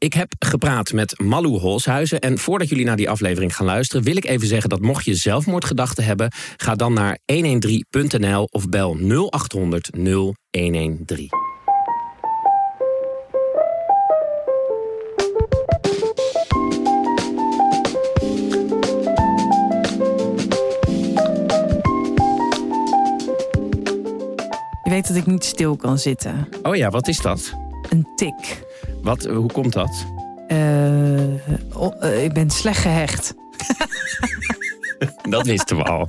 Ik heb gepraat met Malou Holshuizen. En voordat jullie naar die aflevering gaan luisteren, wil ik even zeggen dat mocht je zelfmoordgedachten hebben, ga dan naar 113.nl of bel 0800 0113. Je weet dat ik niet stil kan zitten. Oh ja, wat is dat? Een tik. Wat, hoe komt dat? Uh, uh, ik ben slecht gehecht. dat wisten we al.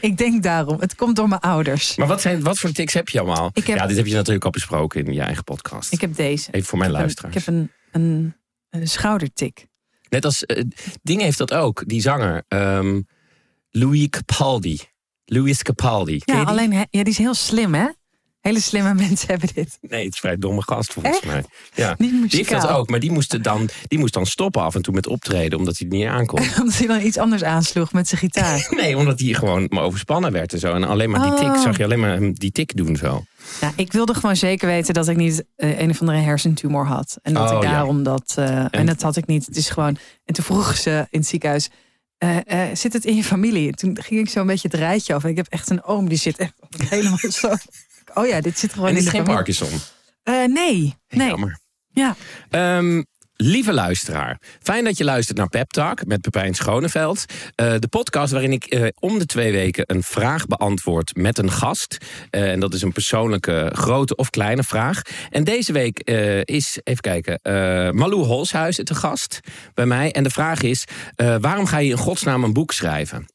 Ik denk daarom. Het komt door mijn ouders. Maar wat, zijn, wat voor tics heb je allemaal? Heb, ja, dit heb je natuurlijk al besproken in je eigen podcast. Ik heb deze. Even voor mijn ik luisteraars. ik heb een, een, een schoudertik. Net als uh, Ding heeft dat ook, die zanger. Um, Louis Capaldi. Louis Capaldi. Ja, alleen ja, die is heel slim, hè? Hele slimme mensen hebben dit. Nee, het is vrij domme gast volgens Echt? mij. Ja. Die heeft dat ook, maar die moest, dan, die moest dan stoppen af en toe met optreden omdat hij het niet aankon. Omdat hij dan iets anders aansloeg met zijn gitaar. nee, omdat hij gewoon maar overspannen werd en zo. En alleen maar die tik, Oh. zag je alleen maar hem die tik doen zo. Ja, ik wilde gewoon zeker weten dat ik niet eh, een of andere hersentumor had. En dat Oh, ik ja. daarom dat. eh, en, dat had ik niet. Het is gewoon. En toen vroegen ze in het ziekenhuis. eh, zit het in je familie? Toen ging ik zo een beetje het rijtje af. En ik heb echt een oom die zit echt helemaal zo. Oh ja, dit zit gewoon en in is de geen familie. Parkinson. Eh, nee, nee. Jammer. Ja. Ehm, lieve luisteraar, fijn dat je luistert naar Pep Talk met Pepijn Schoneveld. Eh, de podcast waarin ik eh, om de twee weken een vraag beantwoord met een gast. Eh, en dat is een persoonlijke grote of kleine vraag. En deze week eh, is, even kijken, eh Malou Holshuizen te gast bij mij. En de vraag is, eh, waarom ga je in godsnaam een boek schrijven?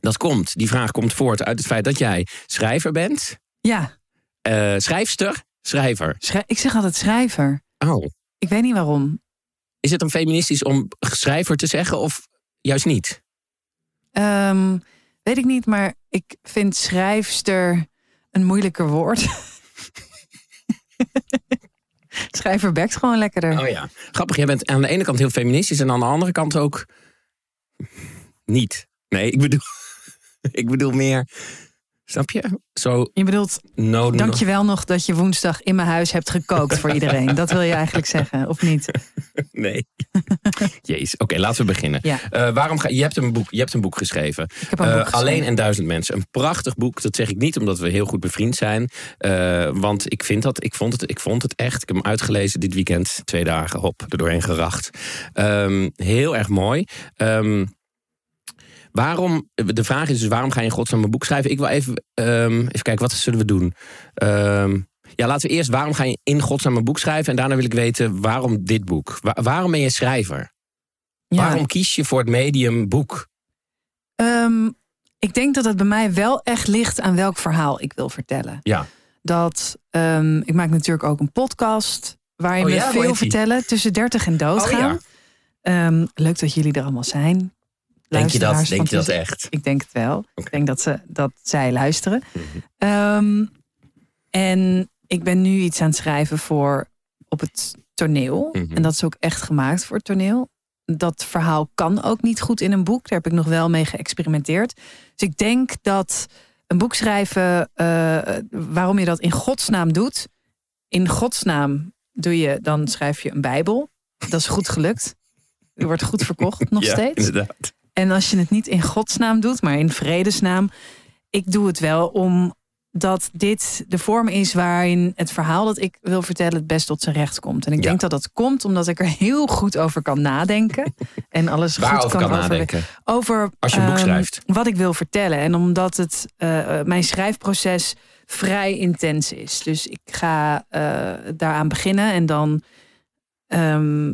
Dat komt, die vraag komt voort uit het feit dat jij schrijver bent. Ja, Eh, schrijfster, schrijver. schrij- ik zeg altijd schrijver. Oh. Ik weet niet waarom. Is het dan feministisch om schrijver te zeggen of juist niet? Ehm, weet ik niet, maar ik vind schrijfster een moeilijker woord. Schrijver bekt gewoon lekkerder. Oh ja. Grappig, jij bent aan de ene kant heel feministisch en aan de andere kant ook niet. Nee, ik bedoel, ik bedoel meer, snap je? Zo, Je bedoelt, no, no. dank je wel nog dat je woensdag in mijn huis hebt gekookt voor iedereen. Dat wil je eigenlijk zeggen, of niet? Nee. Jezus. Oké, laten we beginnen. Ja. Eh, waarom ga, je, hebt een boek, je hebt een boek geschreven. Ik heb een boek geschreven. Alleen en duizend mensen. Een prachtig boek. Dat zeg ik niet omdat we heel goed bevriend zijn. Eh, want ik vind dat, ik vond, het, ik vond het echt. Ik heb hem uitgelezen dit weekend. Twee dagen, hop, er doorheen geracht. Ehm, heel erg mooi. Ehm, waarom, de vraag is dus waarom ga je in godsnaam een boek schrijven? Ik wil even, ehm, even kijken, wat zullen we doen? Ehm, ja, laten we eerst, waarom ga je in godsnaam een boek schrijven? En daarna wil ik weten, waarom dit boek? Wa- waarom ben je schrijver? Ja. Waarom kies je voor het medium boek? Ehm, ik denk dat het bij mij wel echt ligt aan welk verhaal ik wil vertellen. Ja. Dat, ik maak natuurlijk ook een podcast waarin Oh we ja, hoe veel vertellen tussen 30 en doodgaan. Oh ja. Ehm, leuk dat jullie er allemaal zijn. Denk je dat, denk je dat tussen- echt? Ik denk het wel. Ik denk dat, ze, dat zij luisteren. Mhm. Ehm, en ik ben nu iets aan het schrijven voor op het toneel. Mhm. En dat is ook echt gemaakt voor het toneel. Dat verhaal kan ook niet goed in een boek. Daar heb ik nog wel mee geëxperimenteerd. Dus ik denk dat een boek schrijven, eh, waarom je dat in godsnaam doet. In godsnaam doe je, dan schrijf je een Bijbel. Dat is goed gelukt. Die wordt goed verkocht nog ja, steeds. inderdaad. En als je het niet in godsnaam doet, maar in vredesnaam. Ik doe het wel omdat dit de vorm is waarin het verhaal dat ik wil vertellen het best tot zijn recht komt. En ik Ja. denk dat dat komt omdat ik er heel goed over kan nadenken. En alles goed kan, kan over- nadenken? over Als je een boek ehm, schrijft. wat ik wil vertellen. En omdat het eh, eh, mijn schrijfproces vrij intens is. Dus ik ga eh, daaraan beginnen en dan. ehm,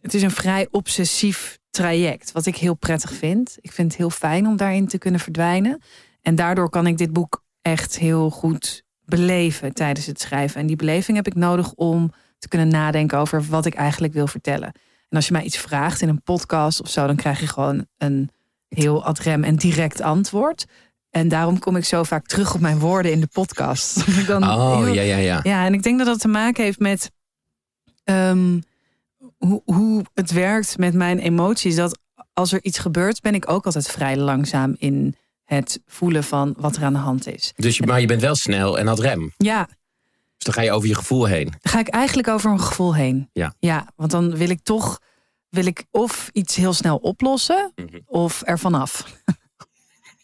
het is een vrij obsessief traject, wat ik heel prettig vind. Ik vind het heel fijn om daarin te kunnen verdwijnen. En daardoor kan ik dit boek echt heel goed beleven tijdens het schrijven. En die beleving heb ik nodig om te kunnen nadenken over wat ik eigenlijk wil vertellen. En als je mij iets vraagt in een podcast of zo, dan krijg je gewoon een heel ad rem en direct antwoord. En daarom kom ik zo vaak terug op mijn woorden in de podcast. Dan Oh, heel- ja, ja, ja. ja, en ik denk dat dat te maken heeft met ehm, hoe, hoe het werkt met mijn emoties. Dat als er iets gebeurt, ben ik ook altijd vrij langzaam in het voelen van wat er aan de hand is. Dus je, maar je bent wel snel en had rem. Ja, Dus dan ga je over je gevoel heen. Dan ga ik eigenlijk over een gevoel heen. Ja. Ja, want dan wil ik toch wil ik of iets heel snel oplossen Mhm. of er vanaf.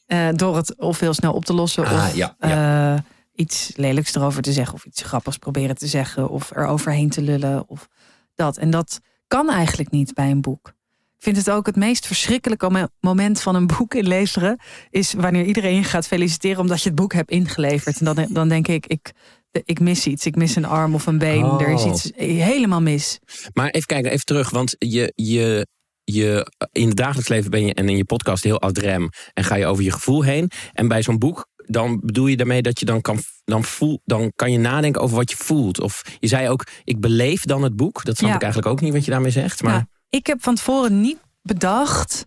Eh door het of heel snel op te lossen Ah, of ja, eh, iets lelijks erover te zeggen of iets grappigs proberen te zeggen of er overheen te lullen of dat. En dat kan eigenlijk niet bij een boek. Ik vind het ook het meest verschrikkelijke mo- moment van een boek inleveren is wanneer iedereen je gaat feliciteren omdat je het boek hebt ingeleverd. En dan, dan denk ik, ik, ik mis iets. Ik mis een arm of een been. Er is Oh. iets helemaal mis. Maar even kijken, even terug. Want je, je, je, in het dagelijks leven ben je en in je podcast heel ad rem. En ga je over je gevoel heen. En bij zo'n boek, dan bedoel je daarmee dat je dan kan, dan voel, dan kan je nadenken over wat je voelt. Of je zei ook, ik beleef dan het boek. Dat snap Ja. ik eigenlijk ook niet wat je daarmee zegt. Maar Ja, ik heb van tevoren niet bedacht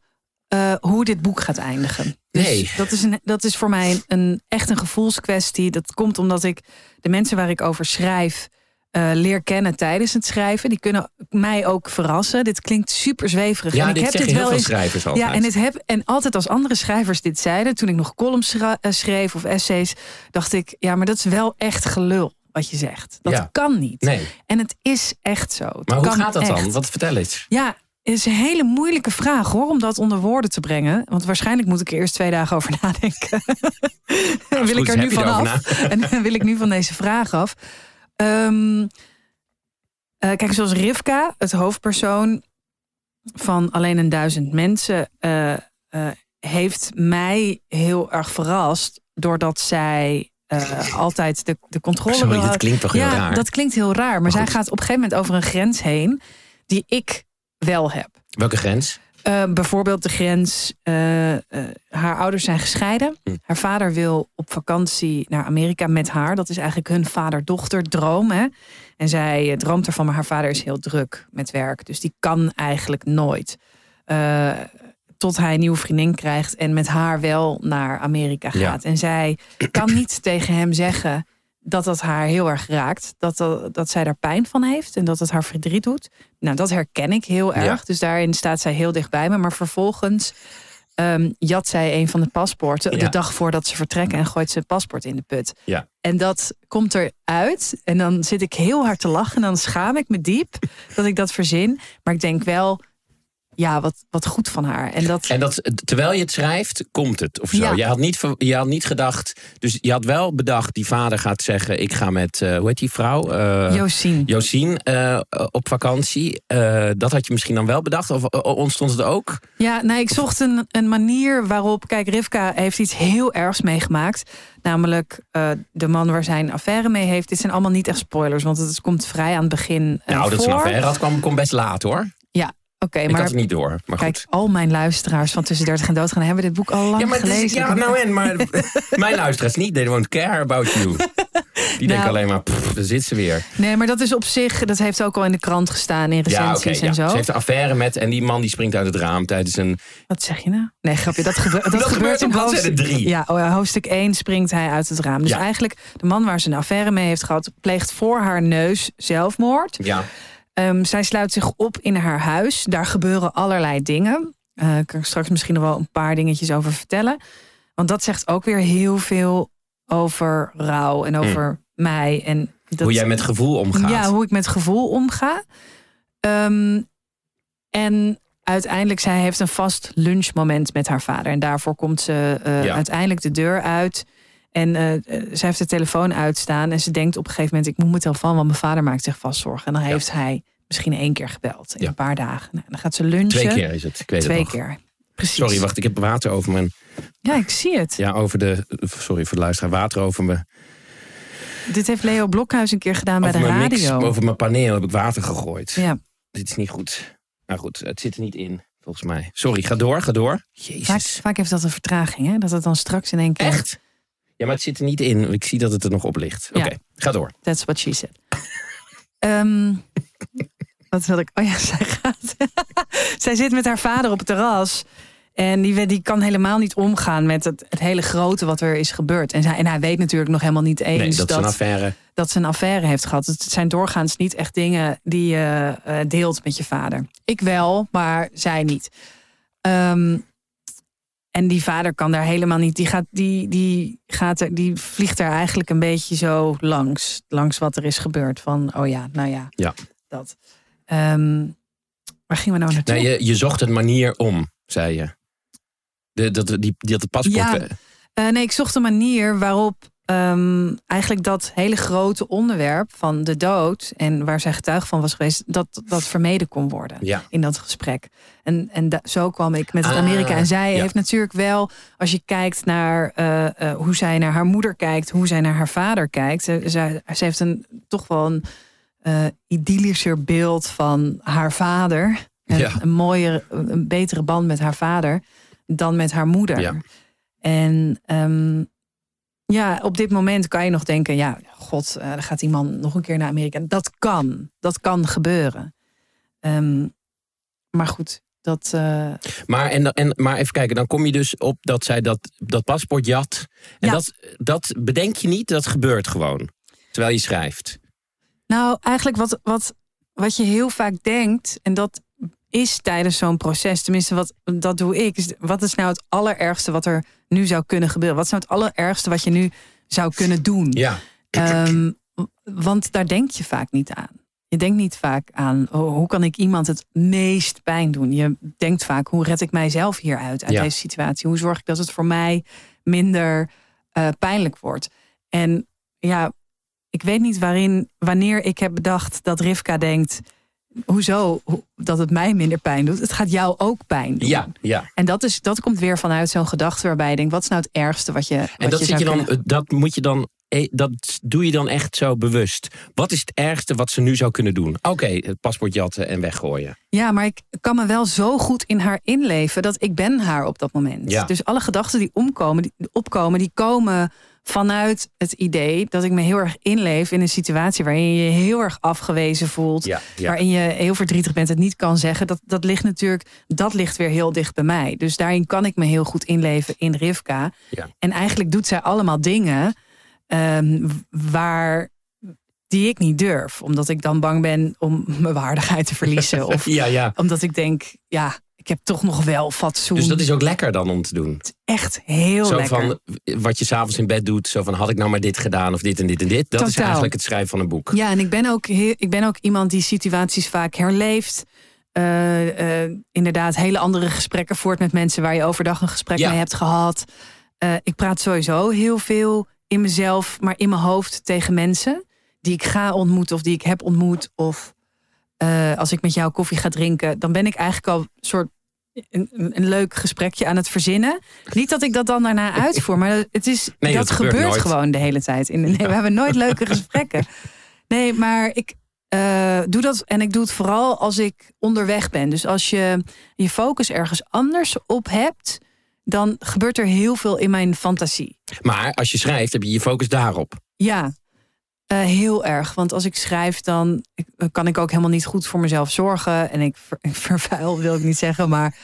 eh, hoe dit boek gaat eindigen. Dus Nee. dat is, een, dat is voor mij een, echt een gevoelskwestie. Dat komt omdat ik de mensen waar ik over schrijf eh, leer kennen tijdens het schrijven. Die kunnen mij ook verrassen. Dit klinkt super zweverig. ja, en ik dit heb dit heel wel veel eens schrijvers altijd. ja, en, het heb, en altijd als andere schrijvers dit zeiden, toen ik nog columns eh, schreef of essays, dacht ik, ja, maar dat is wel echt gelul wat je zegt. Dat Ja. kan niet. Nee, En het is echt zo. Het maar hoe gaat dat dan? Wat vertel eens. Ja, het is een hele moeilijke vraag hoor, om dat onder woorden te brengen. Want waarschijnlijk moet ik er eerst twee dagen over nadenken. Dan wil goed, ik er nu van af. En wil ik nu van deze vraag af. Ehm, eh, kijk, zoals Rivka, het hoofdpersoon van Alleen een duizend mensen, eh, eh, heeft mij heel erg verrast. Doordat zij altijd de, de controle Sorry, dit klinkt toch heel ja, raar. dat klinkt heel raar. Maar zij goed. gaat op een gegeven moment over een grens heen die ik wel heb. Welke grens? Eh, bijvoorbeeld de grens, eh, eh, haar ouders zijn gescheiden. Hm. Haar vader wil op vakantie naar Amerika met haar. Dat is eigenlijk hun vader-dochter droom. Hè? En zij droomt ervan, maar haar vader is heel druk met werk. Dus die kan eigenlijk nooit. Tot hij een nieuwe vriendin krijgt en met haar wel naar Amerika Ja. gaat. En zij kan niet tegen hem zeggen dat dat haar heel erg raakt. Dat, dat, dat zij daar pijn van heeft en dat het haar verdriet doet. Nou, dat herken ik heel Ja. erg. Dus daarin staat zij heel dicht bij me. Maar vervolgens ehm, jat zij een van de paspoorten... Ja. de dag voordat ze vertrekken en gooit ze het paspoort in de put. Ja. En dat komt eruit. En dan zit ik heel hard te lachen. En dan schaam ik me diep dat ik dat verzin. Maar ik denk wel, ja, wat, wat goed van haar. En dat, En dat, terwijl je het schrijft, komt het of zo. Ja. Je, had niet, je had niet gedacht. Dus je had wel bedacht, die vader gaat zeggen: Ik ga met, eh, hoe heet die vrouw? Eh, Josien. Josien eh, op vakantie. Dat had je misschien dan wel bedacht? Of ontstond het ook? Ja, nee, ik zocht een, een manier waarop. Kijk, Rivka heeft iets heel ergs meegemaakt. Namelijk de man waar zij een affaire mee heeft. Dit zijn allemaal niet echt spoilers, want het komt vrij aan het begin. nou, dat is voor. een affaire. Dat kwam, kwam best laat hoor. Oké, Ik maar had het niet door. Maar kijk, goed. al mijn luisteraars van tussen 30 en dood gaan hebben dit boek al lang Ja, maar, is- gelezen. ja, nou en, maar mijn luisteraars niet. They don't care about you. Die denken alleen maar, pff, daar zit ze weer. Nee, maar dat is op zich, dat heeft ook al in de krant gestaan in Ja, recensies en ja. zo. Ze heeft een affaire met en die man die springt uit het raam tijdens een... Wat zeg je nou? Nee, grapje. Dat, gebe- dat, Dat gebeurt op in hoofdstuk drie. Ja, oh, hoofdstuk 1 springt hij uit het raam. Dus Ja. eigenlijk de man waar ze een affaire mee heeft gehad, pleegt voor haar neus zelfmoord. Ja, Ehm, zij sluit zich op in haar huis. Daar gebeuren allerlei dingen. Eh ik kan er straks misschien nog wel een paar dingetjes over vertellen. Want dat zegt ook weer heel veel over rouw en over mij. En dat, hoe jij met gevoel omgaat. ja, hoe ik met gevoel omga. Ehm, en uiteindelijk, zij heeft een vast lunchmoment met haar vader. En daarvoor komt ze eh, Ja. uiteindelijk de deur uit. En eh, zij heeft de telefoon uitstaan. En ze denkt op een gegeven moment, ik moet mijn telefoon, want mijn vader maakt zich vast zorgen. En dan Ja. heeft hij misschien één keer gebeld in Ja. een paar dagen. Nou, dan gaat ze lunchen. Twee keer is het. Ik weet Twee het keer. Precies. Sorry, wacht. Ik heb water over mijn... Ja, ik zie het. Ja, over de... Sorry voor de luisteraar. Water over mijn, Dit heeft Leo Blokhuis een keer gedaan bij de mix. radio. Over mijn paneel heb ik water gegooid. Ja. Dit is niet goed. Nou goed, het zit er niet in, volgens mij. Sorry, ga door, ga door. Jezus. Vaak, vaak heeft dat een vertraging, hè? Dat het dan straks in één keer... Echt? Ja, maar het zit er niet in. Ik zie dat het er nog op ligt. Oké, ga door. That's what she said. Ehm, wat wil ik? Oh ja, zij gaat. zij zit met haar vader op het terras. En die, die kan helemaal niet omgaan met het, het hele grote wat er is gebeurd. En, zij, en hij weet natuurlijk nog helemaal niet eens Nee, dat, dat, is een affaire. dat ze een affaire heeft gehad. Het zijn doorgaans niet echt dingen die je eh, deelt met je vader. Ik wel, maar zij niet. Ehm, En die vader kan daar helemaal niet. Die, gaat, die, die, gaat er, die vliegt er eigenlijk een beetje zo langs. Langs wat er is gebeurd. Van, oh ja, nou ja. Ja. Dat. Ehm, waar gingen we nou naartoe? Nee, je, je zocht een manier om, zei je. De, dat, die, die, dat de paspoort... Ja. Uh, nee, ik zocht een manier waarop um, eigenlijk dat hele grote onderwerp van de dood en waar zij getuige van was geweest, dat dat vermeden kon worden ja. in dat gesprek. En, en zo kwam ik met het Amerika. En zij ja. heeft natuurlijk wel, als je kijkt naar uh, uh, hoe zij naar haar moeder kijkt, hoe zij naar haar vader kijkt, ze, ze, ze heeft een toch wel een uh, idyllischer beeld van haar vader. En Ja. Een mooier, een betere band met haar vader dan met haar moeder. Ja. En um, ja, op dit moment kan je nog denken: ja, god, uh, dan gaat die man nog een keer naar Amerika. Dat kan, dat kan gebeuren. Um, maar goed, dat. Uh... Maar, en, en, maar even kijken, dan kom je dus op dat zij dat, dat paspoort jat. En Ja. dat, dat bedenk je niet, dat gebeurt gewoon. Terwijl je schrijft. Nou, eigenlijk wat, wat, wat je heel vaak denkt, en dat is tijdens zo'n proces, tenminste, wat, dat doe ik, is wat is nou het allerergste wat er nu zou kunnen gebeuren? Wat is nou het allerergste wat je nu zou kunnen doen? Ja. Um, want daar denk je vaak niet aan. Je denkt niet vaak aan oh, hoe kan ik iemand het meest pijn doen. Je denkt vaak hoe red ik mijzelf hieruit uit Ja. deze situatie? Hoe zorg ik dat het voor mij minder uh, pijnlijk wordt? En ja, ik weet niet waarin, wanneer ik heb bedacht dat Rivka denkt. Hoezo Ho- dat het mij minder pijn doet? Het gaat jou ook pijn doen. Ja, ja. En dat, is, dat komt weer vanuit zo'n gedachte waarbij je denkt: wat is nou het ergste wat je. Wat En dat, je zit je dan, kunnen- dat moet je dan. eh, Dat doe je dan echt zo bewust. Wat is het ergste wat ze nu zou kunnen doen? Oké, het paspoort jatten en weggooien. Ja, maar ik kan me wel zo goed in haar inleven dat ik ben haar op dat moment. Ja. Dus alle gedachten die, omkomen, die opkomen, die komen vanuit het idee dat ik me heel erg inleef in een situatie waarin je je heel erg afgewezen voelt. Ja, ja. Waarin je heel verdrietig bent, het niet kan zeggen. Dat, dat ligt natuurlijk, dat ligt weer heel dicht bij mij. Dus daarin kan ik me heel goed inleven in Rivka. Ja. En eigenlijk doet zij allemaal dingen ehm, waar die ik niet durf. Omdat ik dan bang ben om mijn waardigheid te verliezen. Of omdat ik denk, ja, ik heb toch nog wel fatsoen. Dus dat is ook lekker dan om te doen. echt heel zo lekker. van wat je s'avonds in bed doet. Zo van had ik nou maar dit gedaan of dit en dit en dit. Dat is eigenlijk het schrijven van een boek. Ja, en ik ben ook, heel, ik ben ook iemand die situaties vaak herleeft. Eh, eh, inderdaad, hele andere gesprekken voert met mensen waar je overdag een gesprek Ja. mee hebt gehad. Eh, ik praat sowieso heel veel in mezelf, maar in mijn hoofd tegen mensen die ik ga ontmoeten of die ik heb ontmoet. Of eh, als ik met jou koffie ga drinken, dan ben ik eigenlijk al een soort een, een leuk gesprekje aan het verzinnen. Niet dat ik dat dan daarna uitvoer, maar het is, Nee, dat, dat gebeurt gewoon de hele tijd. In, nee, we hebben nooit leuke gesprekken. Nee, maar ik eh, doe dat en ik doe het vooral als ik onderweg ben. Dus als je je focus ergens anders op hebt, dan gebeurt er heel veel in mijn fantasie. Maar als je schrijft, heb je je focus daarop. Ja, eh, heel erg. Want als ik schrijf, dan ik- kan ik ook helemaal niet goed voor mezelf zorgen. En ik, ver- ik vervuil, wil ik niet zeggen. Maar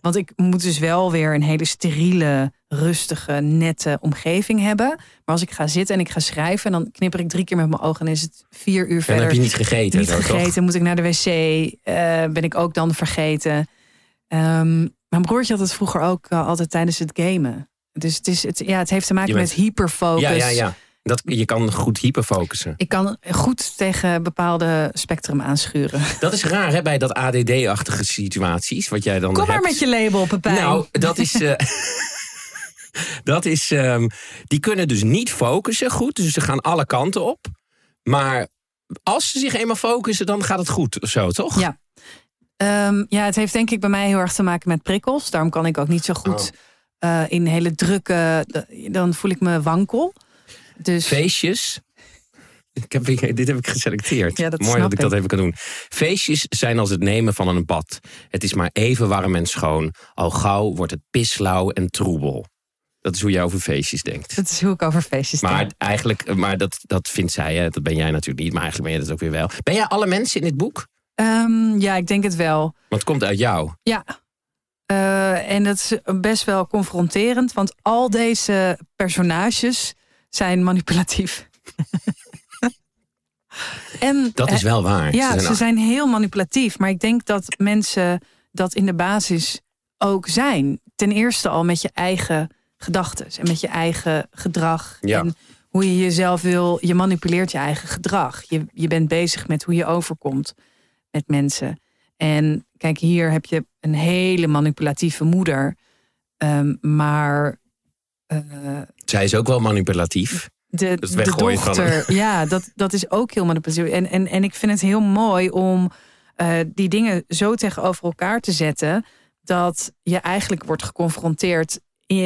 want ik moet dus wel weer een hele steriele, rustige, nette omgeving hebben. Maar als ik ga zitten en ik ga schrijven, dan knipper ik drie keer met mijn ogen en is het vier uur En verder. heb je niet gegeten. niet toch? gegeten, moet ik naar de wc, eh, ben ik ook dan vergeten. Ehm, mijn broertje had het vroeger ook eh, altijd tijdens het gamen. Dus het, is, het, ja, het heeft te maken met hyperfocus. Ja, ja, ja. Dat, je kan goed hyperfocussen. Ik kan goed tegen bepaalde spectrum aanschuren. Dat is raar hè, bij dat ADD-achtige situaties. Wat jij dan Kom maar hebt. met je label, Pepijn. Nou, dat is. eh, dat is. ehm, die kunnen dus niet focussen goed. Dus ze gaan alle kanten op. Maar als ze zich eenmaal focussen, dan gaat het goed of zo, toch? Ja. Ehm, ja, het heeft denk ik bij mij heel erg te maken met prikkels. Daarom kan ik ook niet zo goed Oh. eh, in hele drukke... Dan voel ik me wankel. Dus Feestjes. Ik heb, dit heb ik geselecteerd. Ja, dat Mooi dat ik dat even kan doen. Feestjes zijn als het nemen van een bad. Het is maar even warm en schoon. Al gauw wordt het pislauw en troebel. Dat is hoe jij over feestjes denkt. dat is hoe ik over feestjes Maar denk. eigenlijk, maar dat, dat vindt zij, hè? dat ben jij natuurlijk niet. Maar eigenlijk ben je dat ook weer wel. Ben jij alle mensen in dit boek? Ehm, ja, ik denk het wel. Want het komt uit jou. Ja. Eh, en dat is best wel confronterend. Want al deze personages zijn manipulatief. en Dat is wel waar. Ja, Ze ze zijn zijn heel manipulatief. Maar ik denk dat mensen dat in de basis ook zijn. Ten eerste al met je eigen gedachten en met je eigen gedrag. Ja. En hoe je jezelf wil, je manipuleert je eigen gedrag. Je, je bent bezig met hoe je overkomt met mensen. En kijk, hier heb je een hele manipulatieve moeder. Ehm, maar eh, Zij is ook wel manipulatief. de, de dochter, ja, dat, dat is ook heel manipulatief. En, en, en ik vind het heel mooi om eh, die dingen zo tegenover elkaar te zetten. dat je eigenlijk wordt geconfronteerd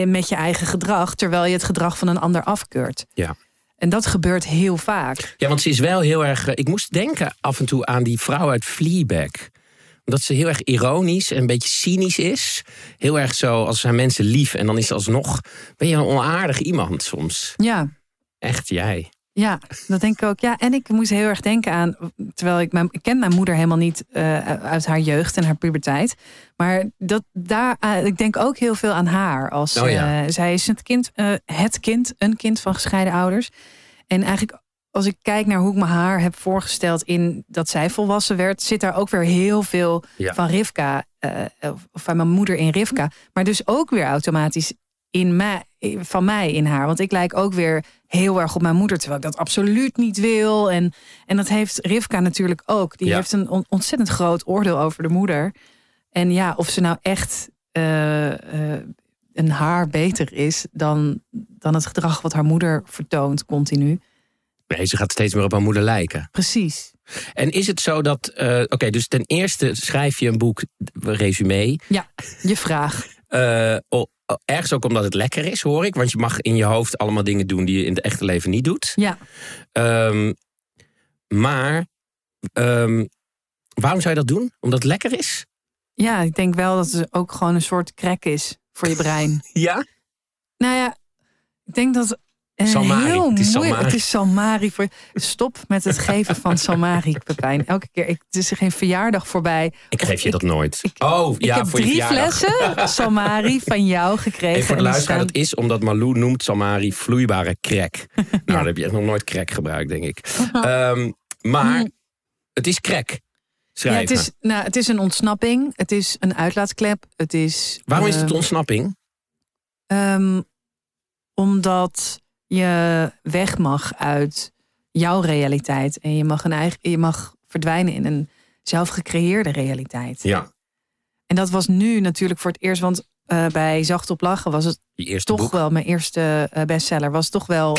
met je eigen gedrag. terwijl je het gedrag van een ander afkeurt. Ja. En dat gebeurt heel vaak. Ja, want ze is wel heel erg. eh, Ik moest denken af en toe aan die vrouw uit Fleabag. Omdat ze heel erg ironisch en een beetje cynisch is. Heel erg zo als zijn mensen lief. En dan is ze alsnog. Ben je een onaardig iemand soms? Ja, Echt jij. Ja, dat denk ik ook. Ja, en ik moest heel erg denken aan, terwijl ik mijn, ik ken mijn moeder helemaal niet eh, uit haar jeugd en haar puberteit, maar dat daar, eh, ik denk ook heel veel aan haar. Als Oh ja. eh, zij is het kind, het kind, een kind van gescheiden ouders. En eigenlijk, als ik kijk naar hoe ik me haar heb voorgesteld in dat zij volwassen werd, zit daar ook weer heel veel Ja. van Rivka, eh, of van mijn moeder in Rivka, maar dus ook weer automatisch in mij, van mij in haar. Want ik lijk ook weer heel erg op mijn moeder, terwijl ik dat absoluut niet wil. En, en dat heeft Rivka natuurlijk ook. Die Ja. heeft een on- ontzettend groot oordeel over de moeder. En ja, of ze nou echt eh, eh, een haar beter is dan, dan het gedrag wat haar moeder vertoont continu. Nee, ze gaat steeds meer op haar moeder lijken. Precies. En is het zo dat. eh, Oké, dus ten eerste schrijf je een boek, resume. Je vraag. Eh, o- o- ergens ook omdat het lekker is, hoor ik. Want je mag in je hoofd allemaal dingen doen die je in het echte leven niet doet. Ja. Ehm, maar ehm, waarom zou je dat doen? Omdat het lekker is? ja, ik denk wel dat het ook gewoon een soort crack is voor je brein. Ja. Nou ja, ik denk dat een Salmari. heel Het is moeilijk. Salmari. Het is Salmari. Voor... Stop met het geven van Salmari, Pepijn. Elke keer. Ik, het is er geen verjaardag voorbij. Ik geef je ik- dat nooit. ik- oh, ja, heb voor je drie flessen Salmari van jou gekregen. Even voor de En luisteraar, staan- dat is omdat Malou noemt Salmari vloeibare crack. Nou, dan heb je echt nog nooit crack gebruikt, denk ik. Ehm, maar het is crack. Ja, het, is, nou, het is een ontsnapping. Het is een uitlaatklep. Het is, Waarom is het ehm, ontsnapping? Ehm, omdat je weg mag uit jouw realiteit. En je mag, een eigen, je mag verdwijnen in een zelfgecreëerde realiteit. Ja, En dat was nu natuurlijk voor het eerst. Want eh, bij Zacht op Lachen was het toch boek. wel mijn eerste eh, bestseller. Was toch wel...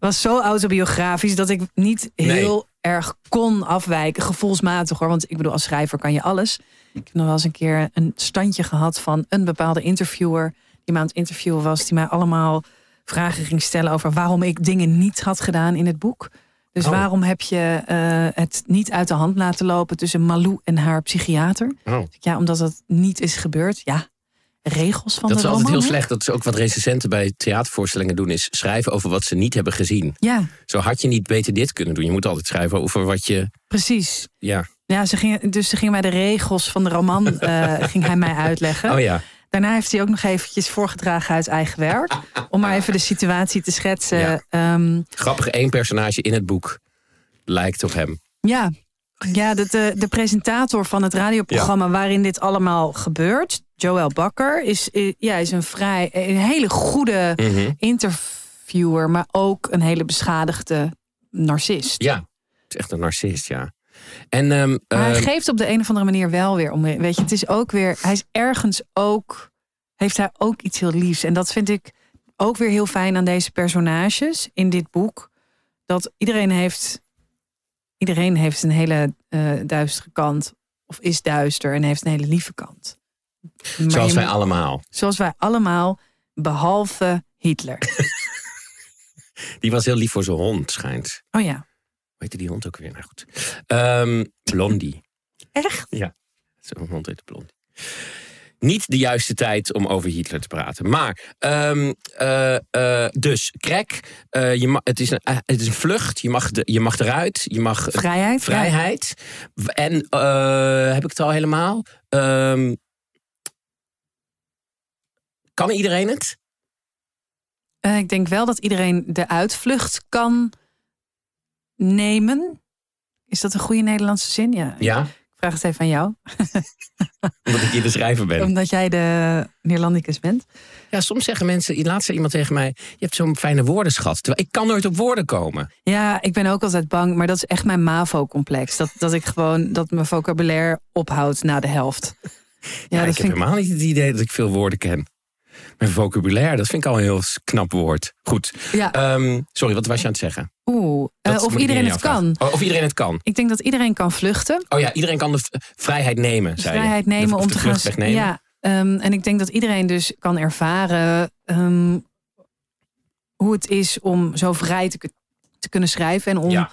was zo autobiografisch dat ik niet heel erg kon afwijken. Gevoelsmatig hoor. Want ik bedoel, als schrijver kan je alles. Ik heb nog wel eens een keer een standje gehad van een bepaalde interviewer. Die me aan het interviewen was. Die mij allemaal vragen ging stellen over waarom ik dingen niet had gedaan in het boek. Dus Oh. waarom heb je eh, het niet uit de hand laten lopen tussen Malou en haar psychiater? Oh. Ja, omdat dat niet is gebeurd. Ja, regels van Dat de is altijd heel slecht. Dat is ook wat recensenten bij theatervoorstellingen doen. Is schrijven over wat ze niet hebben gezien. Ja, Zo had je niet beter dit kunnen doen. Je moet altijd schrijven over wat je... precies. Ja. Ja, ze ging, dus ze ging mij de regels van de roman eh, ging hij mij uitleggen. Oh ja. Daarna heeft hij ook nog eventjes voorgedragen uit eigen werk. Om maar even de situatie te schetsen. Ja. Ja, Grappig, één personage in het boek lijkt op hem. ja. ja de, de, de presentator van het radioprogramma waarin dit allemaal gebeurt, Joël Bakker, is, ja, is een vrij een hele goede Mhm. interviewer, maar ook een hele beschadigde narcist. Ja, het is echt een narcist, ja. En ehm, Maar hij ehm, geeft op de een of andere manier wel weer om. Weet je, het is ook weer. Hij is ergens ook. Heeft hij ook iets heel liefs. En dat vind ik ook weer heel fijn aan deze personages in dit boek. Dat iedereen heeft. Iedereen heeft een hele eh, duistere kant. Of is duister en heeft een hele lieve kant. Maar zoals wij moet- allemaal. zoals wij allemaal, behalve Hitler. Die was heel lief voor zijn hond, schijnt. Oh ja. Heette die hond ook weer? Nou goed. Ehm, Blondie. Echt? Zo'n hond heet Blondie. Niet de juiste tijd om over Hitler te praten. Maar, ehm, eh, eh, dus, crack. eh, je het, is een, het is een vlucht. Je mag, de, je mag eruit. Je mag Vrijheid. ja. vrijheid. En heb ik het al helemaal? Ehm, kan iedereen het? Ik denk wel dat iedereen de uitvlucht kan nemen. Is dat een goede Nederlandse zin? Ja. Ja. Ik vraag het even aan jou. Omdat ik hier de schrijver ben. Omdat jij de Neerlandicus bent. Ja, soms zeggen mensen, laatst zei iemand tegen mij... je hebt zo'n fijne woordenschat. Terwijl ik kan nooit op woorden komen. Ja, ik ben ook altijd bang, maar dat is echt mijn MAVO-complex. Dat, dat ik gewoon, dat mijn vocabulaire ophoudt na de helft. Ja, dat ik heb ik- helemaal niet het idee dat ik veel woorden ken. Mijn vocabulaire, dat vind ik al een heel knap woord. Goed. Ja, Ehm, sorry, wat was je aan het zeggen? oeh. eh, of iedereen het kan. Oh, of iedereen het kan. Ik denk dat iedereen kan vluchten. Oh ja, iedereen kan de vrijheid nemen, zei je. vrijheid nemen De- om de te gaan. Ja, ehm, en ik denk dat iedereen dus kan ervaren ehm, hoe het is om zo vrij te, te kunnen schrijven en om Ja.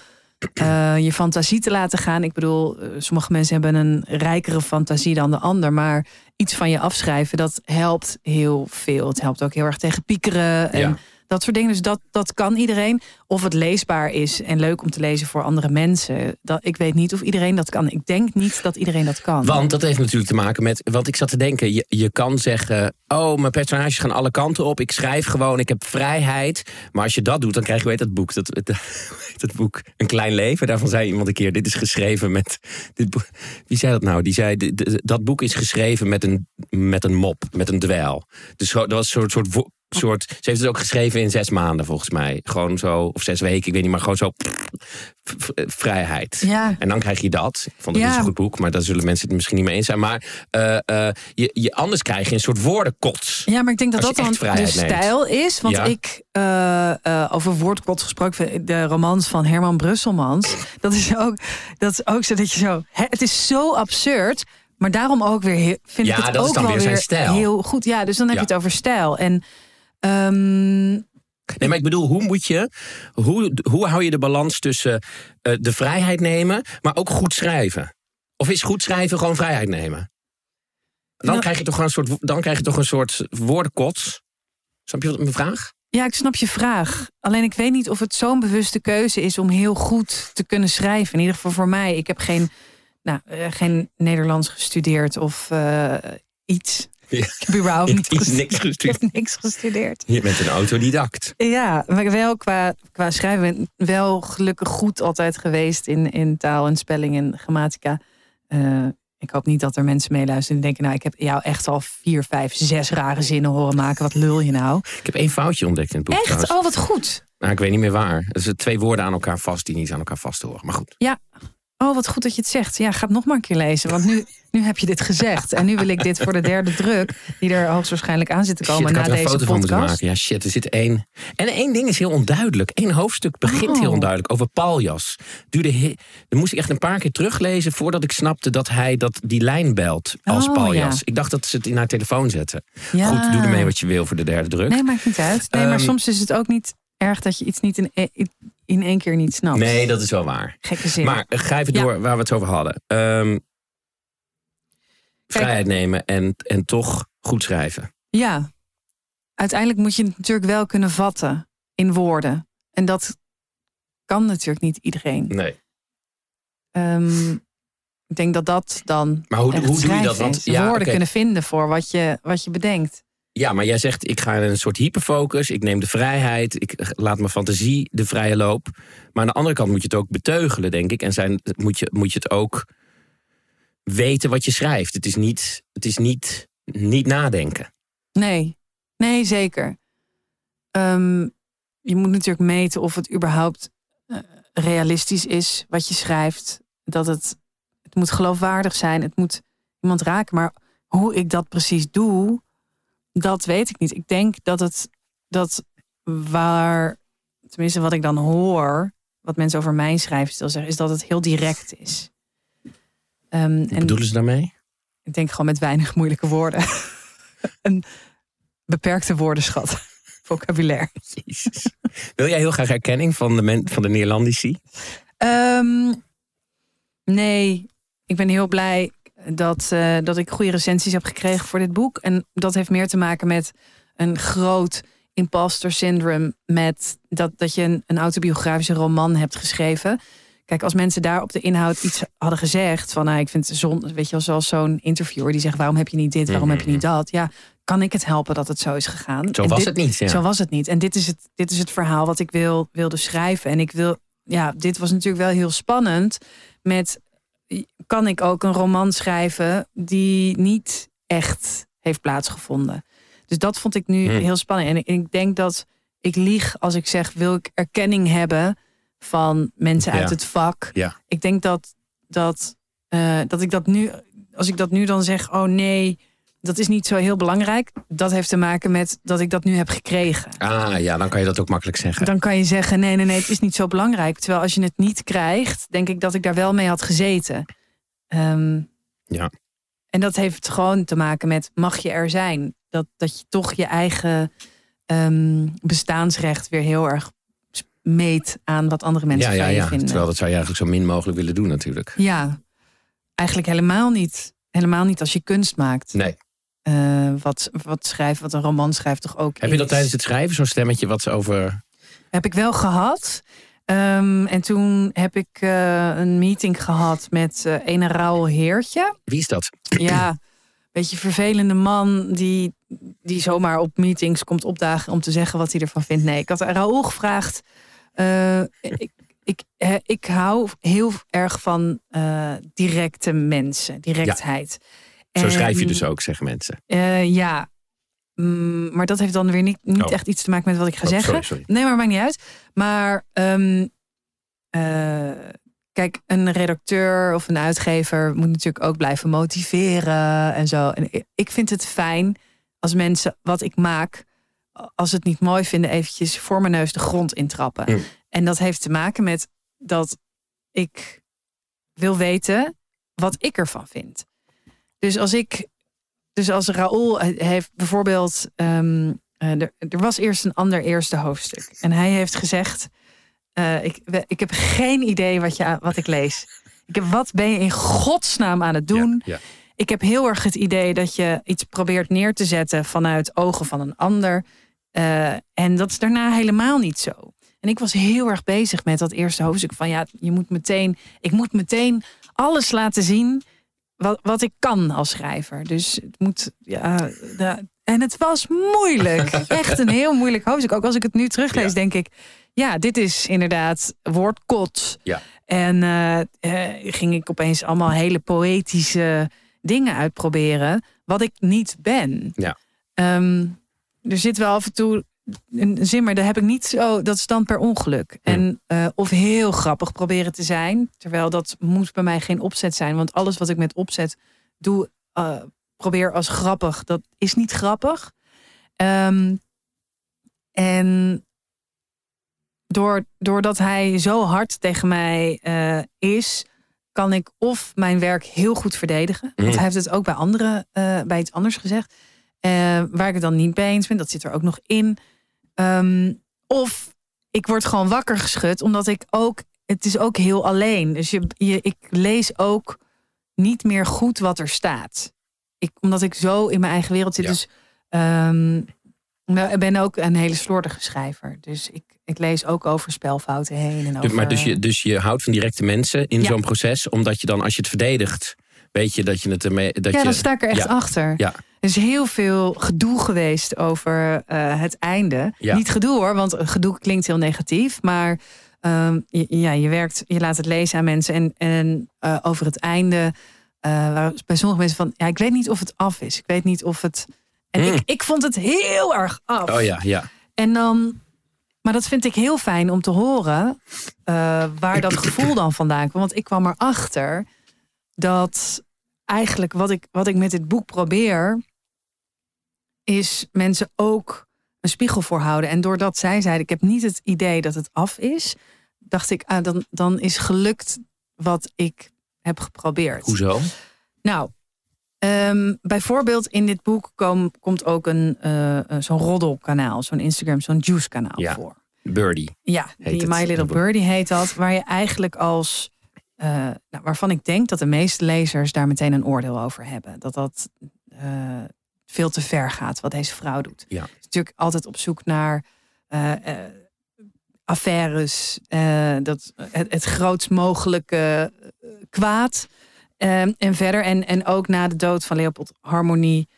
eh, je fantasie te laten gaan. Ik bedoel, eh, sommige mensen hebben een rijkere fantasie dan de ander, maar iets van je afschrijven, dat helpt heel veel. Het helpt ook heel erg tegen piekeren en. Dat soort dingen. Dus dat, dat kan iedereen. Of het leesbaar is en leuk om te lezen voor andere mensen. Dat, ik weet niet of iedereen dat kan. Ik denk niet dat iedereen dat kan. Want dat heeft natuurlijk te maken met. Want ik zat te denken, je, je kan zeggen. Oh, mijn personages gaan alle kanten op. Ik schrijf gewoon, ik heb vrijheid. Maar als je dat doet, dan krijg je, weet dat boek. Dat, dat, dat boek Een Klein Leven. Daarvan zei iemand een keer: Dit is geschreven met. Dit, boek- wie zei dat nou? Die zei: "Dit- dit- Dat boek is geschreven met een, met een mop, met een dweil. Dus dat was een soort. soort soort, ze heeft het ook geschreven in zes maanden volgens mij. Gewoon zo, of zes weken, ik weet niet, maar gewoon zo. vrijheid. Ja. En dan krijg je dat. Ik vond het Ja. zo'n goed boek, maar daar zullen mensen het misschien niet mee eens zijn. Maar eh, eh, je, je, anders krijg je een soort woordenkots. Ja, maar ik denk dat dat dan de neemt. stijl is. Want Ja. ik, eh, over woordkot gesproken, de romans van Herman Brusselmans. Dat is ook, dat is ook zo dat je zo... Hè, het is zo absurd, maar daarom ook weer vind Ja, ik het dat is ook dan wel weer zijn weer stijl. heel goed. Ja, dus dan heb je het over stijl. En ehm, Nee, maar ik bedoel, hoe moet je, hoe, hoe hou je de balans tussen eh, de vrijheid nemen, maar ook goed schrijven? Of is goed schrijven gewoon vrijheid nemen? Dan, Nou- krijg, je toch een soort, dan krijg je toch een soort woordenkots. Snap je wat mijn vraag? ja, ik snap je vraag. Alleen ik weet niet of het zo'n bewuste keuze is om heel goed te kunnen schrijven. In ieder geval voor mij. Ik heb geen, nou, eh, geen Nederlands gestudeerd of eh, iets. Ja. Ik heb überhaupt niet gestudeerd. niks gestudeerd. Ik heb niks gestudeerd. Je bent een autodidact. Ja, maar wel qua, qua schrijven wel gelukkig goed altijd geweest in, in taal en spelling en grammatica. Eh, ik hoop niet dat er mensen meeluisteren en denken, nou, ik heb jou echt al vier, vijf, zes rare zinnen horen maken. Wat lul je nou? Ik heb één foutje ontdekt in het boek Echt? trouwens. Oh, wat goed. Nou, ik weet niet meer waar. Het zijn twee woorden aan elkaar vast die niet aan elkaar vast horen. Maar goed. Oh, wat goed dat je het zegt. Ja, ga het nog maar een keer lezen. Want nu, nu heb je dit gezegd. En nu wil ik dit voor de derde druk, die er hoogstwaarschijnlijk aan zit te komen Shit, ik na er deze foto van moeten podcast. maken. Ja, shit, er zit één. En één ding is heel onduidelijk. Eén hoofdstuk begint Oh. heel onduidelijk over Paljas. Duurde he- Dan moest ik echt een paar keer teruglezen voordat ik snapte dat hij dat die lijn belt als Oh, Paljas. ja. Ik dacht dat ze het in haar telefoon zetten. Ja. Goed, doe ermee wat je wil voor de derde druk. Nee, maakt niet uit. Nee, maar Ehm, soms is het ook niet erg dat je iets niet in, e- in één keer niet snapt. Nee, dat is wel waar. Gekke zin. Maar eh, ga even Ja. door waar we het over hadden. Ehm, vrijheid nemen en, en toch goed schrijven. Ja, uiteindelijk moet je het natuurlijk wel kunnen vatten in woorden. En dat kan natuurlijk niet iedereen. Nee. Ehm, ik denk dat dat dan. Maar hoe, hoe doe je dat? Want ja, woorden kunnen vinden voor wat je, wat je bedenkt. Ja, maar jij zegt, ik ga in een soort hyperfocus. Ik neem de vrijheid. Ik laat mijn fantasie de vrije loop. Maar aan de andere kant moet je het ook beteugelen, denk ik. En zijn, moet, je, moet je het ook weten wat je schrijft. Het is niet, het is niet, niet nadenken. Nee, nee, zeker. Ehm, je moet natuurlijk meten of het überhaupt eh, realistisch is wat je schrijft. Dat het, het moet geloofwaardig zijn. Het moet iemand raken. Maar hoe ik dat precies doe, dat weet ik niet. Ik denk dat het dat waar, tenminste wat ik dan hoor, wat mensen over mijn schrijfstijl zeggen, is dat het heel direct is. Ehm, Wat en bedoelen ze daarmee? ik denk gewoon met weinig moeilijke woorden. Een beperkte woordenschat. Vocabulaire. Jezus. Wil jij heel graag erkenning van de, men, van de Neerlandici? Ehm, nee, ik ben heel blij dat, eh, dat ik goede recensies heb gekregen voor dit boek. En dat heeft meer te maken met een groot imposter syndrome. Met dat, dat je een, een autobiografische roman hebt geschreven. Kijk, als mensen daar op de inhoud iets hadden gezegd. Van nou, ik vind het zon, weet je wel, zoals zo'n interviewer die zegt: waarom heb je niet dit, waarom heb je niet dat? Ja, kan ik het helpen dat het zo is gegaan? Zo En was dit- het niet. Ja. Zo was het niet. En dit is het, dit is het verhaal wat ik wil, wilde schrijven. En ik wil, ja, dit was natuurlijk wel heel spannend met kan ik ook een roman schrijven die niet echt heeft plaatsgevonden. Dus dat vond ik nu Hmm. heel spannend. En ik, ik denk dat ik lieg als ik zeg: wil ik erkenning hebben van mensen uit Ja. het vak? Ja. Ik denk dat, dat, eh, dat ik dat nu, als ik dat nu dan zeg: oh nee, dat is niet zo heel belangrijk. Dat heeft te maken met dat ik dat nu heb gekregen. Ah ja, dan kan je dat ook makkelijk zeggen. Dan kan je zeggen: nee, nee, nee, het is niet zo belangrijk. Terwijl als je het niet krijgt, denk ik dat ik daar wel mee had gezeten. Ehm, Ja. En dat heeft gewoon te maken met: mag je er zijn? Dat, dat je toch je eigen ehm, bestaansrecht weer heel erg meet aan wat andere mensen ja, ja, ja. vinden. Terwijl dat zou je eigenlijk zo min mogelijk willen doen natuurlijk. Ja, eigenlijk helemaal niet. Helemaal niet als je kunst maakt. Nee. Eh, wat, wat schrijft, wat een roman schrijft toch ook. Heb je dat tijdens het schrijven, zo'n stemmetje wat over... Heb ik wel gehad. Ehm, en toen heb ik eh, een meeting gehad met eh een Raoul Heertje. Wie is dat? Ja, beetje vervelende man die, die zomaar op meetings komt opdagen om te zeggen wat hij ervan vindt. Nee, ik had Raoul gevraagd. eh, ik, ik, eh, ik hou heel erg van eh, directe mensen, directheid. Zo schrijf je dus ook, zeggen mensen. eh, ja, Mm, maar dat heeft dan weer niet, niet Oh. echt iets te maken met wat ik ga Oh, zeggen. sorry, sorry. Nee, maar maakt niet uit. Maar ehm, eh, kijk, een redacteur of een uitgever moet natuurlijk ook blijven motiveren en zo. En ik- vind het fijn als mensen wat ik maak, als ze het niet mooi vinden, eventjes voor mijn neus de grond intrappen. Mm. En dat heeft te maken met dat ik wil weten wat ik ervan vind. Dus als ik, dus als Raoul heeft bijvoorbeeld, ehm, eh, er, er was eerst een ander eerste hoofdstuk. En hij heeft gezegd, eh, ik, ik heb geen idee wat, je, wat ik lees. Ik heb, wat ben je in godsnaam aan het doen? Ja, ja. Ik heb heel erg het idee dat je iets probeert neer te zetten vanuit ogen van een ander. Eh, en dat is daarna helemaal niet zo. En ik was heel erg bezig met dat eerste hoofdstuk van ja, je moet meteen, ik moet meteen alles laten zien wat, wat ik kan als schrijver. Dus het moet, ja, de- en het was moeilijk. Echt een heel moeilijk hoofdstuk. Ook als ik het nu teruglees, Ja. denk ik, ja, dit is inderdaad woordkot. Ja. En eh, eh, ging ik opeens allemaal hele poëtische dingen uitproberen, wat ik niet ben. Ja. Ehm, er zit wel af en toe een zin, maar daar heb ik niet zo. Dat is dan per ongeluk. En eh, of heel grappig proberen te zijn, terwijl dat moet bij mij geen opzet zijn, want alles wat ik met opzet doe, eh, probeer als grappig, dat is niet grappig. Ehm, en door, doordat hij zo hard tegen mij eh, is, kan ik of mijn werk heel goed verdedigen. Want Mm. hij heeft het ook bij anderen, bij iets anders gezegd. waar ik het dan niet bij eens ben, dat zit er ook nog in. Ehm, of ik word gewoon wakker geschud, omdat ik ook, het is ook heel alleen. Dus je, je, ik lees ook niet meer goed wat er staat. Ik, omdat ik zo in mijn eigen wereld zit. Ja. Dus ehm, nou, ik ben ook een hele slordige schrijver. Dus ik, ik lees ook over spelfouten heen. En Dus- over, maar dus je, dus je houdt van directe mensen in Ja. zo'n proces, omdat je dan, als je het verdedigt, weet je dat je het ermee. Dat ja, je, dan sta ik er echt ja. achter. Ja. Er is heel veel gedoe geweest over eh, het einde. Ja. Niet gedoe hoor, want gedoe klinkt heel negatief. Maar ehm, je, ja, je werkt, je laat het lezen aan mensen. En, en eh, over het einde, waar bij sommige mensen van, ja, ik weet niet of het af is. Ik weet niet of het. En Hmm. ik, ik vond het heel erg af. Oh ja, ja. En dan, maar dat vind ik heel fijn om te horen waar dat gevoel dan vandaan kwam. Want ik kwam erachter dat eigenlijk wat ik, wat ik met dit boek probeer, is mensen ook een spiegel voorhouden. En doordat zij zeiden, ik heb niet het idee dat het af is, dacht ik, ah, dan, dan is gelukt wat ik heb geprobeerd. Hoezo? Nou, ehm, bijvoorbeeld in dit boek kom- komt ook een eh, zo'n roddelkanaal, zo'n Instagram, zo'n juice kanaal Ja. voor. Birdie. Ja, die My Little. Birdie heet dat, waar je eigenlijk als, eh, nou, waarvan ik denk dat de meeste lezers daar meteen een oordeel over hebben, dat dat eh, veel te ver gaat wat deze vrouw doet. Ja. Is natuurlijk altijd op zoek naar eh, affaires, dat, het, het grootst mogelijke kwaad. Ehm, en verder, en, en ook na de dood van Leopold Harmonie,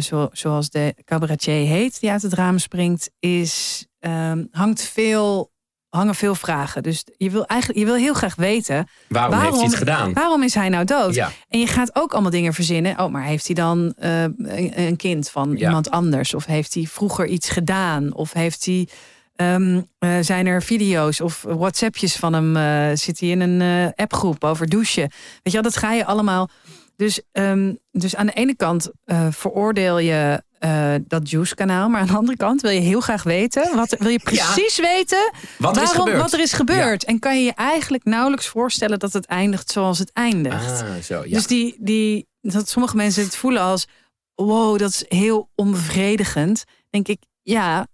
zo, zoals de cabaretier heet, die uit het raam springt, is, ehm, hangt veel hangen veel vragen. Dus je wil eigenlijk je wil heel graag weten. Waarom, heeft hij het gedaan? Waarom is hij nou dood? Ja. En je gaat ook allemaal dingen verzinnen. Oh, maar heeft hij dan eh, een, een kind van Ja. iemand anders? Of heeft hij vroeger iets gedaan? Of heeft hij. ehm, eh, zijn er video's of WhatsAppjes van hem? eh, zit hij in een appgroep over douchen? Weet je wel, dat ga je allemaal. Dus, ehm, dus aan de ene kant veroordeel je eh, dat Juice-kanaal, maar aan de andere kant wil je heel graag weten. Wat, wil je precies weten Wat er is waarom, gebeurd? wat er is gebeurd? En kan je je eigenlijk nauwelijks voorstellen dat het eindigt zoals het eindigt. Ah, zo, ja. Dus die, die, dat sommige mensen het voelen als: wow, dat is heel onbevredigend. Denk ik, ja,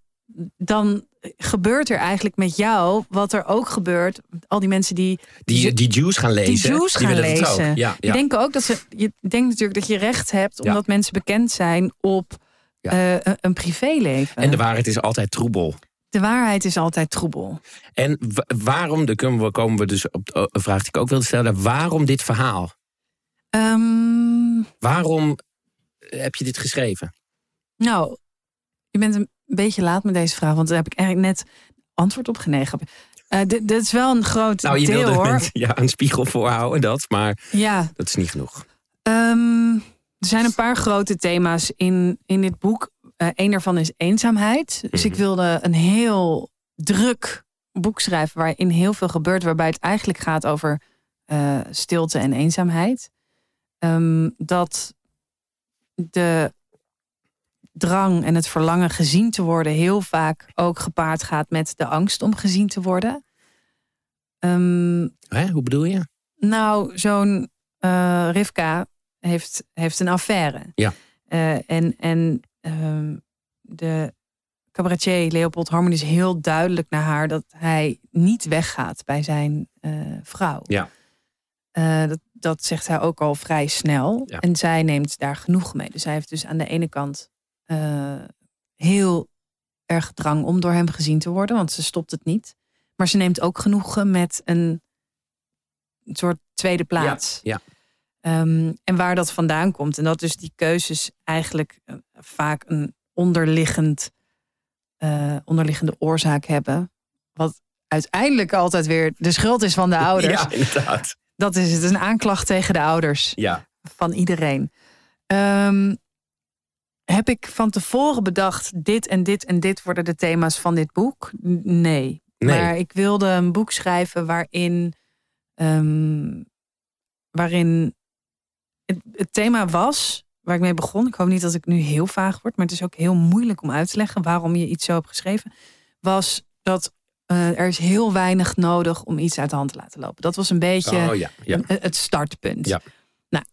dan gebeurt er eigenlijk met jou wat er ook gebeurt. Al die mensen die die, die Jews gaan lezen. die Jews gaan lezen. Ja, Die ja. denken ook dat ze. Je denkt natuurlijk dat je recht hebt, Ja. omdat mensen bekend zijn op Ja. eh, een, privéleven. En de waarheid is altijd troebel. de waarheid is altijd troebel. En wa- waarom, daar komen we, dus op de- een vraag die ik ook wilde stellen. Waarom dit verhaal? Ehm, Waarom heb je dit geschreven? nou, je bent een beetje laat met deze vraag, want daar heb ik eigenlijk net antwoord op genegen. Eh, dit, dit is wel een groot Nou, je deel wilde hoor. ja, een spiegel voorhouden, dat. Maar Ja, dat is niet genoeg. Ehm, er zijn een paar grote thema's in, in dit boek. Eh Eén daarvan is eenzaamheid. Dus ik Mhm. wilde een heel druk boek schrijven waarin heel veel gebeurt, waarbij het eigenlijk gaat over eh, stilte en eenzaamheid. Ehm, dat de drang en het verlangen gezien te worden heel vaak ook gepaard gaat met de angst om gezien te worden. Ehm, Hè? Hoe bedoel je? nou, zo'n eh, Rivka heeft, heeft een affaire. Ja. Eh, en en ehm, de cabaretier Leopold Harmon is heel duidelijk naar haar dat hij niet weggaat bij zijn eh, vrouw. Ja. Eh, dat, dat zegt hij ook al vrij snel. Ja. En zij neemt daar genoeg mee. Dus hij heeft dus aan de ene kant heel erg drang om door hem gezien te worden, want ze stopt het niet. Maar ze neemt ook genoegen met een soort tweede plaats. Ja, Ehm, en waar dat vandaan komt. En dat dus die keuzes eigenlijk eh, vaak een onderliggend, eh, onderliggende oorzaak hebben. Wat uiteindelijk altijd weer de schuld is van de ouders. Ja, inderdaad. Dat is het, een aanklacht tegen de ouders Ja. van iedereen. Ehm, heb ik van tevoren bedacht, dit en dit en dit worden de thema's van dit boek? Nee. Nee. Maar ik wilde een boek schrijven waarin, ehm, waarin het, het thema was, waar ik mee begon. Ik hoop niet dat ik nu heel vaag word, maar het is ook heel moeilijk om uit te leggen waarom je iets zo hebt geschreven. Was dat eh, er is heel weinig nodig om iets uit de hand te laten lopen. Dat was een beetje Oh ja. ja. het startpunt. Ja. Nou,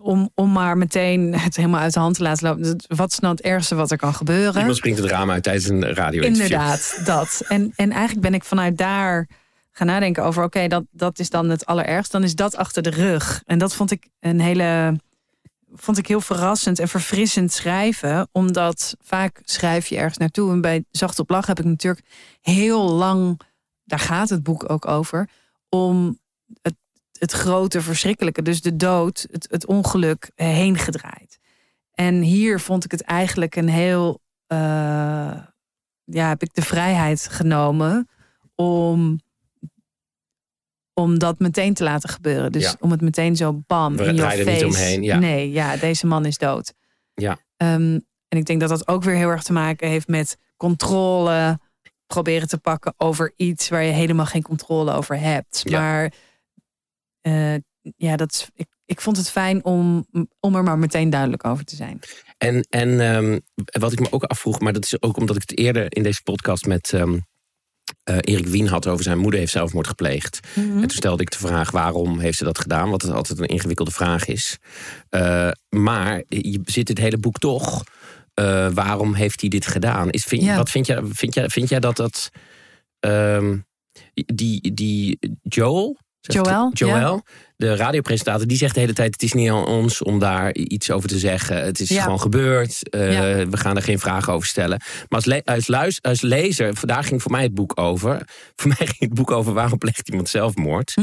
om, om maar meteen het helemaal uit de hand te laten lopen. Wat is nou het ergste wat er kan gebeuren? Iemand springt het raam uit tijdens een radio Inderdaad, dat. En, en eigenlijk ben ik vanuit daar gaan nadenken over... oké, dat, dat is dan het allerergst. Dan is dat achter de rug. En dat vond ik een hele... vond ik heel verrassend en verfrissend schrijven. Omdat vaak schrijf je ergens naartoe. En bij Zacht op Lach heb ik natuurlijk heel lang... daar gaat het boek ook over... om het, het grote verschrikkelijke, dus de dood, het, het ongeluk, heen gedraaid. En hier vond ik het eigenlijk een heel... eh, ja, heb ik de vrijheid genomen om, om dat meteen te laten gebeuren. Dus Ja. om het meteen zo bam We in er face. niet omheen, ja. Nee, ja, deze man is dood. Ja. Ehm, en ik denk dat dat ook weer heel erg te maken heeft met controle proberen te pakken over iets waar je helemaal geen controle over hebt. Ja. Maar eh, ja, dat is, ik, ik vond het fijn om, om er maar meteen duidelijk over te zijn. En, en ehm, wat ik me ook afvroeg, maar dat is ook omdat ik het eerder in deze podcast met ehm, eh, Erik Wien had over zijn moeder heeft zelfmoord gepleegd. En toen stelde ik de vraag waarom heeft ze dat gedaan, wat het altijd een ingewikkelde vraag is. Eh, maar je zit het hele boek toch. eh, waarom heeft hij dit gedaan? Is, vind, Ja. Wat vind jij, vind, jij, vind jij dat dat. ehm, die, die Joel. Joël, Joël, de radiopresentator, die zegt de hele tijd: Het is niet aan ons om daar iets over te zeggen. Het is Ja. gewoon gebeurd. Eh, Ja. We gaan er geen vragen over stellen. Maar als, le- als, luis- als lezer, daar ging voor mij het boek over. Voor mij ging het boek over waarom pleegt iemand zelfmoord.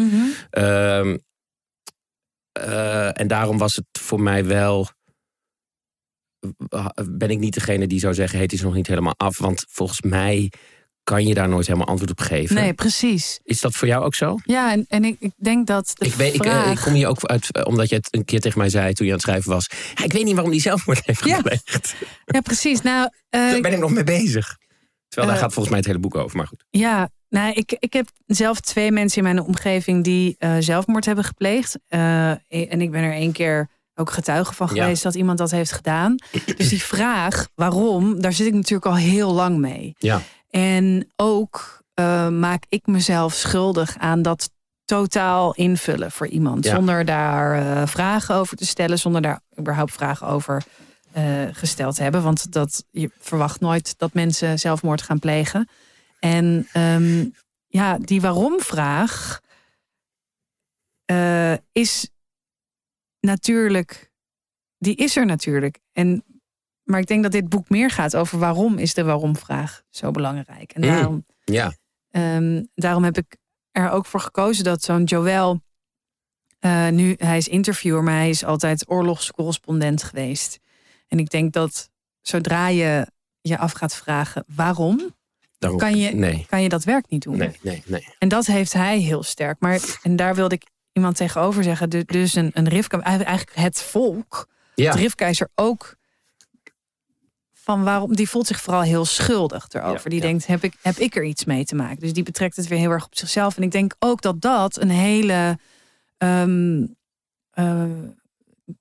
Eh, en daarom was het voor mij wel. Ben ik niet degene die zou zeggen: hey, het is nog niet helemaal af. Want volgens mij kan je daar nooit helemaal antwoord op geven. Nee, precies. Is dat voor jou ook zo? Ja, en, en ik, ik denk dat de Ik, weet, ik, eh, vraag... ik kom hier ook uit, eh, omdat je het een keer tegen mij zei toen je aan het schrijven was. Ja, ik weet niet waarom die zelfmoord heeft Ja. gepleegd. Ja, precies. Nou, eh, Daar ben ik nog mee bezig. Terwijl daar gaat volgens mij het hele boek over, maar goed. Ja, nou, ik, ik heb zelf twee mensen in mijn omgeving die zelfmoord hebben gepleegd. En ik ben er één keer ook getuige van Ja. geweest dat iemand dat heeft gedaan. Dus die vraag, waarom, daar zit ik natuurlijk al heel lang mee. Ja. En ook eh, maak ik mezelf schuldig aan dat totaal invullen voor iemand. Ja. Zonder daar eh, vragen over te stellen, zonder daar überhaupt vragen over eh, gesteld te hebben. Want dat, je verwacht nooit dat mensen zelfmoord gaan plegen. En ehm, ja, die waarom-vraag is natuurlijk, die is er natuurlijk. En, maar ik denk dat dit boek meer gaat over waarom is de waarom-vraag zo belangrijk. En Mm. daarom, Ja, ehm, daarom heb ik er ook voor gekozen dat zo'n Joël, eh, nu hij is interviewer, maar hij is altijd oorlogscorrespondent geweest. En ik denk dat zodra je je af gaat vragen waarom, kan je, Nee, kan je dat werk niet doen. nee, nee, nee. En dat heeft hij heel sterk. Maar, en daar wilde ik iemand tegenover zeggen. du- Dus een, een Rivka, eigenlijk het volk. Ja, Het Rivka is er ook van waarom. Die voelt zich vooral heel schuldig erover. Ja, die ja. denkt, heb ik, heb ik er iets mee te maken? Dus die betrekt het weer heel erg op zichzelf. En ik denk ook dat dat een hele ehm, eh,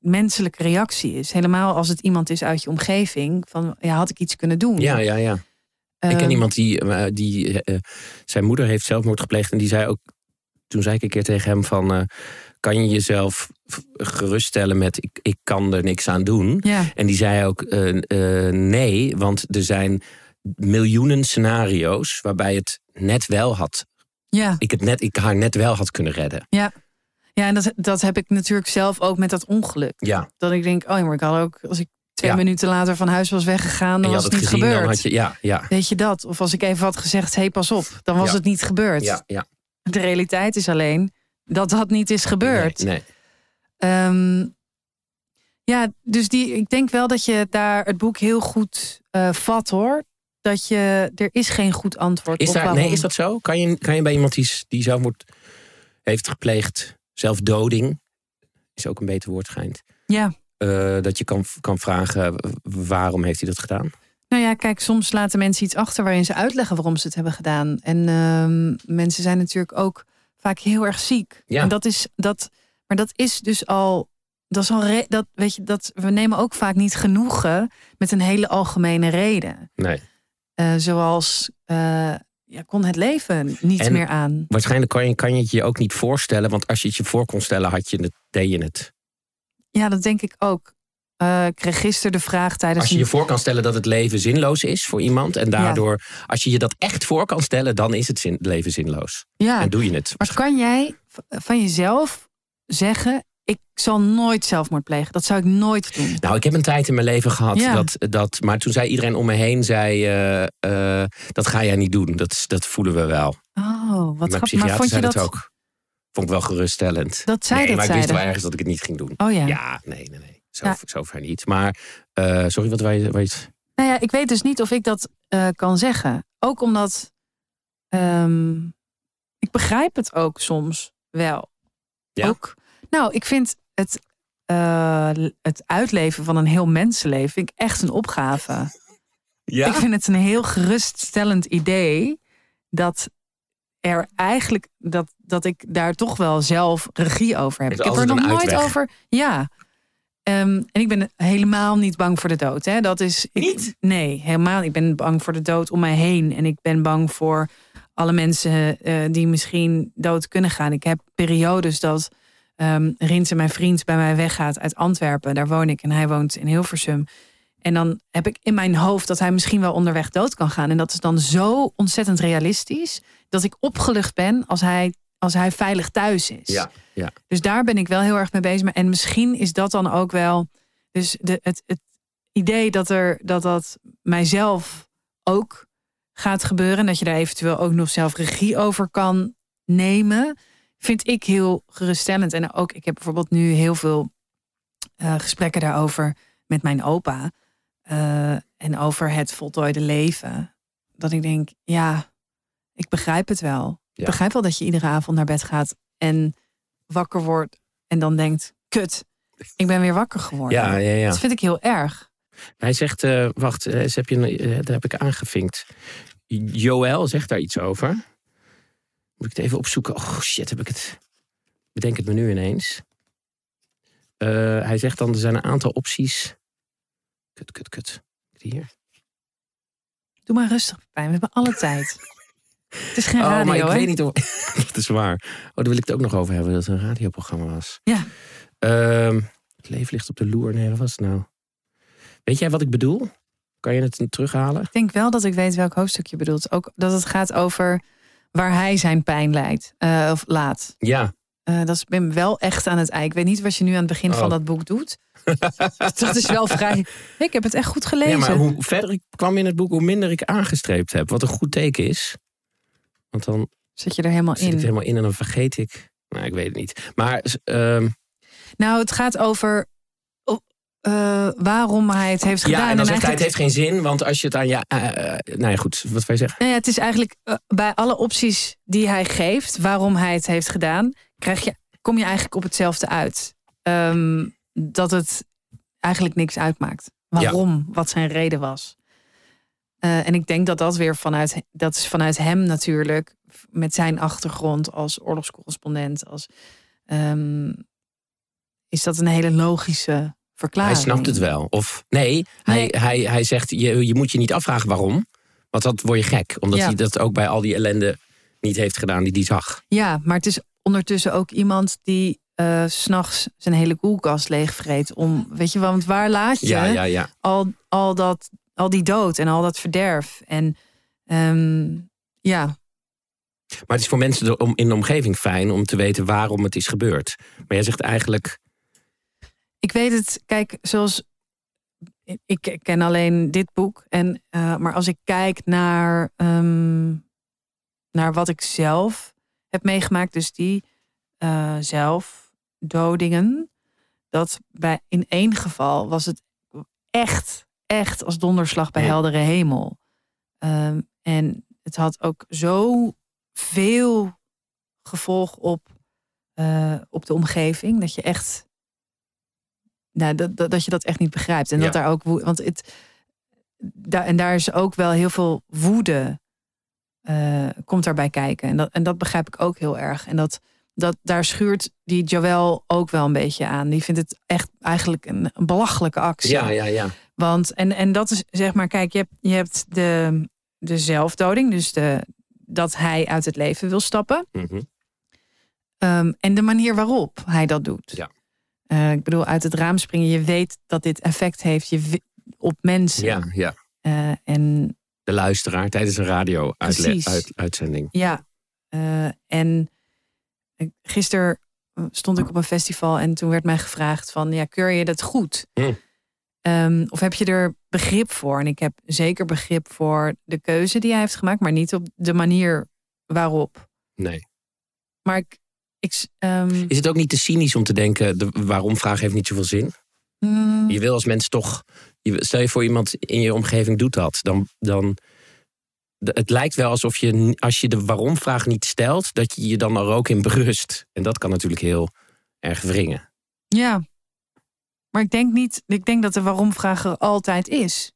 menselijke reactie is. Helemaal als het iemand is uit je omgeving. Van, ja, had ik iets kunnen doen? ja, ja. ja. Ik ken Ehm, iemand die, eh, die eh, zijn moeder heeft zelfmoord gepleegd. En die zei ook, toen zei ik een keer tegen hem van... kan je jezelf geruststellen met ik, ik kan er niks aan doen? Ja, En die zei ook eh, eh, nee, want er zijn miljoenen scenario's... waarbij het net wel had, ja. ik, het net, ik haar net wel had kunnen redden. Ja, en dat, dat heb ik natuurlijk zelf ook met dat ongeluk. Ja, Dat ik denk, oh ja, maar ik had ook, als ik twee Ja. minuten later van huis was weggegaan, dan was het het niet gezien, gebeurd. dan had je... Ja, ja, Weet je dat? Of als ik even had gezegd, hé, hey, pas op, dan was Ja. het niet gebeurd. ja, ja. De realiteit is alleen dat dat niet is gebeurd. Nee, nee. Ehm, ja, dus die, ik denk wel dat je daar het boek heel goed eh, vat hoor. Dat je, er is geen goed antwoord Is, op daar, waarom. nee, is dat zo? Kan je, kan je bij iemand die, die zelfmoord heeft gepleegd, zelfdoding, is ook een beter woord schijnt, Ja, eh, dat je kan, kan vragen waarom heeft hij dat gedaan? Nou ja, kijk, soms laten mensen iets achter waarin ze uitleggen waarom ze het hebben gedaan. En ehm, mensen zijn natuurlijk ook vaak heel erg ziek. Ja. En dat is dat, maar dat is dus al. Dat is al re- dat, weet je, dat, we nemen ook vaak niet genoegen met een hele algemene reden. Nee. Eh, zoals, eh, ja, kon het leven niet En- meer aan. Waarschijnlijk kan je, kan je het je ook niet voorstellen, want als je het je voor kon stellen, had je het, deed je het. Ja, dat denk ik ook. Eh, ik kreeg gisteren de vraag tijdens Als je je voor kan stellen dat het leven zinloos is voor iemand, en daardoor, als je je dat echt voor kan stellen, dan is het zin, leven zinloos. ja, En doe je het. Maar kan jij van jezelf zeggen: ik zal nooit zelfmoord plegen. Dat zou ik nooit doen. Nou, ik heb een tijd in mijn leven gehad Ja. dat, dat. Maar toen zei iedereen om me heen: zei, eh, eh, dat ga jij niet doen. Dat, dat voelen we wel. Oh, wat grappig. psychiater Maar vond je zei dat? dat ook. Vond ik wel geruststellend. Dat zij nee, dat maar ik wist wel ergens dat ik het niet ging doen. Oh ja. Ja, nee, nee, nee. Zo, Ja. Zover niet. Maar, eh, sorry, wat wij. Weet... Nou ja, ik weet dus niet of ik dat eh, kan zeggen. Ook omdat ehm, ik begrijp het ook soms wel. Ja? Ook, nou, ik vind het, eh, het uitleven van een heel mensenleven vind ik echt een opgave. Ja? Ik vind het een heel geruststellend idee dat er eigenlijk dat, dat ik daar toch wel zelf regie over heb. Ik heb er nog nooit over. Ja. Ehm, en ik ben helemaal niet bang voor de dood. Hè. Dat is, ik- Niet? Nee, helemaal. Ik ben bang voor de dood om mij heen. En ik ben bang voor alle mensen eh, die misschien dood kunnen gaan. Ik heb periodes dat ehm Rins, mijn vriend, bij mij weggaat uit Antwerpen. Daar woon ik en hij woont in Hilversum. En dan heb ik in mijn hoofd dat hij misschien wel onderweg dood kan gaan. En dat is dan zo ontzettend realistisch dat ik opgelucht ben als hij, als hij veilig thuis is. Ja, ja. Dus daar ben ik wel heel erg mee bezig. Maar- En misschien is dat dan ook wel. Dus de, het, het idee dat, er, dat dat mijzelf ook gaat gebeuren. En dat je daar eventueel ook nog zelf regie over kan nemen. Vind ik heel geruststellend. En ook, ik heb bijvoorbeeld nu heel veel eh, gesprekken daarover met mijn opa. eh, en over het voltooide leven. Dat ik denk, ja, ik begrijp het wel. Ik begrijp wel dat je iedere avond naar bed gaat en wakker wordt en dan denkt, kut, ik ben weer wakker geworden. Ja, ja, ja. Dat vind ik heel erg. Hij zegt, eh, wacht, eh, eens heb je, eh, daar heb ik aangevinkt. Joël zegt daar iets over. Moet ik het even opzoeken? Oh shit, heb ik het. Bedenk het me nu ineens. Hij zegt dan, er zijn een aantal opties. Kut, kut, kut. Hier. Doe maar rustig, Pijn. We hebben alle tijd. Het is geen Oh, radio, maar ik hè? weet niet of... dat is waar. Oh, daar wil ik het ook nog over hebben, dat het een radioprogramma was. Ja. Ehm, het leven ligt op de loer. Nee, wat was het nou? Weet jij wat ik bedoel? Kan je het terughalen? Ik denk wel dat ik weet welk hoofdstuk je bedoelt. Ook dat het gaat over waar hij zijn pijn leidt, eh, of laat. Ja. Eh, dat is ben wel echt aan het ei. Ik weet niet wat je nu aan het begin Oh. van dat boek doet. dat is wel vrij. Ik heb het echt goed gelezen. Ja, maar hoe verder ik kwam in het boek, hoe minder ik aangestreept heb. Wat een goed teken is. Want dan Zit je er helemaal zit ik er in? helemaal in en dan vergeet ik. Nou, ik weet het niet. Maar ehm, Nou, het gaat over eh, waarom hij het heeft gedaan. ja, en dan zegt hij, het heeft geen zin. Want als je het aan ja... eh, eh, nou ja, goed. Wat wij zeggen. Nou ja, het is eigenlijk bij alle opties die hij geeft, waarom hij het heeft gedaan, krijg je, kom je eigenlijk op hetzelfde uit. Ehm, dat het eigenlijk niks uitmaakt. Waarom, wat zijn reden was. Eh, en ik denk dat dat weer vanuit, dat is vanuit hem natuurlijk, met zijn achtergrond als oorlogscorrespondent, als, ehm, is dat een hele logische verklaring. Hij snapt het wel. Of nee, hij, Nee. Hij, hij zegt, je, je moet je niet afvragen waarom. Want dat word je gek. Omdat Ja. hij dat ook bij al die ellende niet heeft gedaan die hij zag. Ja, maar het is ondertussen ook iemand die eh, s s'nachts zijn hele koelkast leegvreet. Om, weet je wel, want waar laat je Ja, ja, ja. Al, al, dat, al die dood en al dat verderf? En ehm, ja, Maar het is voor mensen om, in de omgeving fijn om te weten waarom het is gebeurd. Maar jij zegt eigenlijk, ik weet het, kijk, zoals. Ik ken alleen dit boek. En, eh, maar als ik kijk naar, ehm, naar wat ik zelf heb meegemaakt, dus die eh, zelfdodingen, dat bij in één geval was het echt, echt als donderslag bij heldere hemel. Ehm, en het had ook zo veel gevolg op, eh, op de omgeving dat je echt nou, dat, dat, dat je dat echt niet begrijpt. En dat daar ook want het daar, en daar is ook wel heel veel woede eh, komt daarbij kijken. En dat, en dat begrijp ik ook heel erg. En dat, dat daar schuurt die Joël ook wel een beetje aan. Die vindt het echt eigenlijk een, een belachelijke actie. ja, ja, ja. Want, en, en dat is zeg maar, kijk, je hebt, je hebt de, de zelfdoding, dus de, dat hij uit het leven wil stappen. Mhm. Ehm, en de manier waarop hij dat doet. Ja. Eh, ik bedoel, uit het raam springen, je weet dat dit effect heeft je, op mensen. ja, ja. Eh, en De luisteraar tijdens een radio-uitzending. ja, eh, en gisteren stond ik op een festival en toen werd mij gevraagd van, ja, keur je dat goed? Hm. Ehm, of heb je er begrip voor? En ik heb zeker begrip voor de keuze die hij heeft gemaakt, maar niet op de manier waarop. Nee. Maar ik, ik ehm, Is het ook niet te cynisch om te denken, de waarom-vraag heeft niet zoveel zin? mm, Je wil als mens toch. Je, stel je voor iemand in je omgeving doet dat. Dan, dan. Het lijkt wel alsof je, als je de waarom-vraag niet stelt, dat je je dan er ook in berust. En dat kan natuurlijk heel erg wringen. Ja. Maar ik denk niet, ik denk dat de waarom-vraag er altijd is.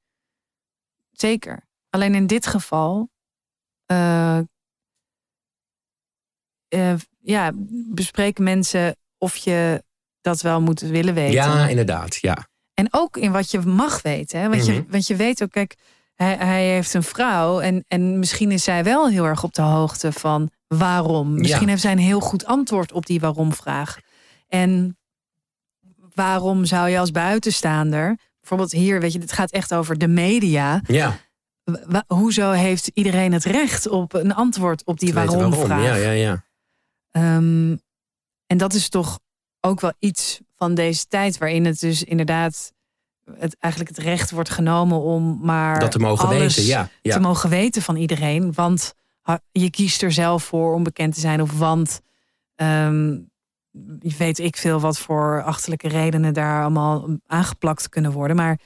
Zeker. Alleen in dit geval. eh, eh, ja, bespreken mensen of je dat wel moet willen weten. Ja, inderdaad. Ja. En ook in wat je mag weten. Hè? Want, je, Mhm. want je weet ook, kijk, hij, hij heeft een vrouw. En, en misschien is zij wel heel erg op de hoogte van waarom. Misschien Ja. heeft zij een heel goed antwoord op die waarom-vraag. En waarom zou je als buitenstaander, bijvoorbeeld hier, weet je, dit gaat echt over de media. Ja. Hoezo heeft iedereen het recht op een antwoord op die waarom-vraag? Ja, ja, ja. Ehm, en dat is toch ook wel iets van deze tijd, waarin het dus inderdaad het, eigenlijk het recht wordt genomen om maar Dat te mogen alles weten. Ja. ja. te mogen weten van iedereen. Want je kiest er zelf voor om bekend te zijn, of want ehm, weet ik veel wat voor achterlijke redenen daar allemaal aangeplakt kunnen worden. Maar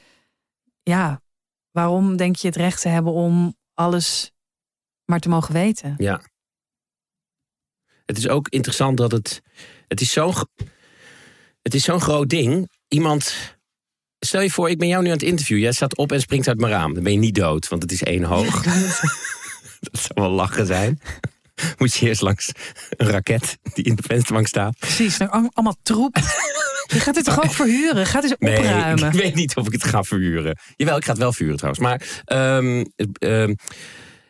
ja, waarom denk je het recht te hebben om alles maar te mogen weten. Ja. Het is ook interessant dat het. Het is zo'n. Het is zo'n groot ding. Iemand. Stel je voor, ik ben jou nu aan het interviewen. Jij staat op en springt uit mijn raam. Dan ben je niet dood, want het is één hoog. dat zou wel lachen zijn. Moet je eerst langs een raket die in de vensterbank staat. Precies, nou, al- allemaal troep. Je gaat dit toch ook verhuren? Gaat Nee, opruimen. ik weet niet of ik het ga verhuren. Jawel, ik ga het wel verhuren trouwens. Maar ehm, ehm,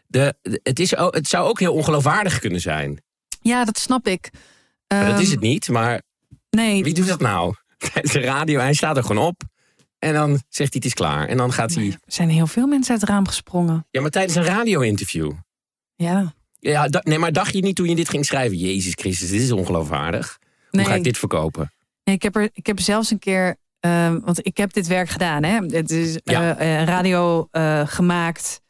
de, het, is, het zou ook heel ongeloofwaardig kunnen zijn. Ja, dat snap ik. Dat is Ehm, het niet, maar Nee, Wie doet dat nou? Tijdens de radio, hij staat er gewoon op. En dan zegt hij het is klaar. En dan gaat hij... er zijn heel veel mensen uit het raam gesprongen. Ja, maar tijdens een radio-interview. Ja. Ja, nee, maar dacht je niet toen je dit ging schrijven... Jezus Christus, dit is ongeloofwaardig. Hoe Nee. ga ik dit verkopen? Nee, ik, heb er, ik heb zelfs een keer, ehm, want ik heb dit werk gedaan. Hè? Het is Ja. eh, eh, radio eh, gemaakt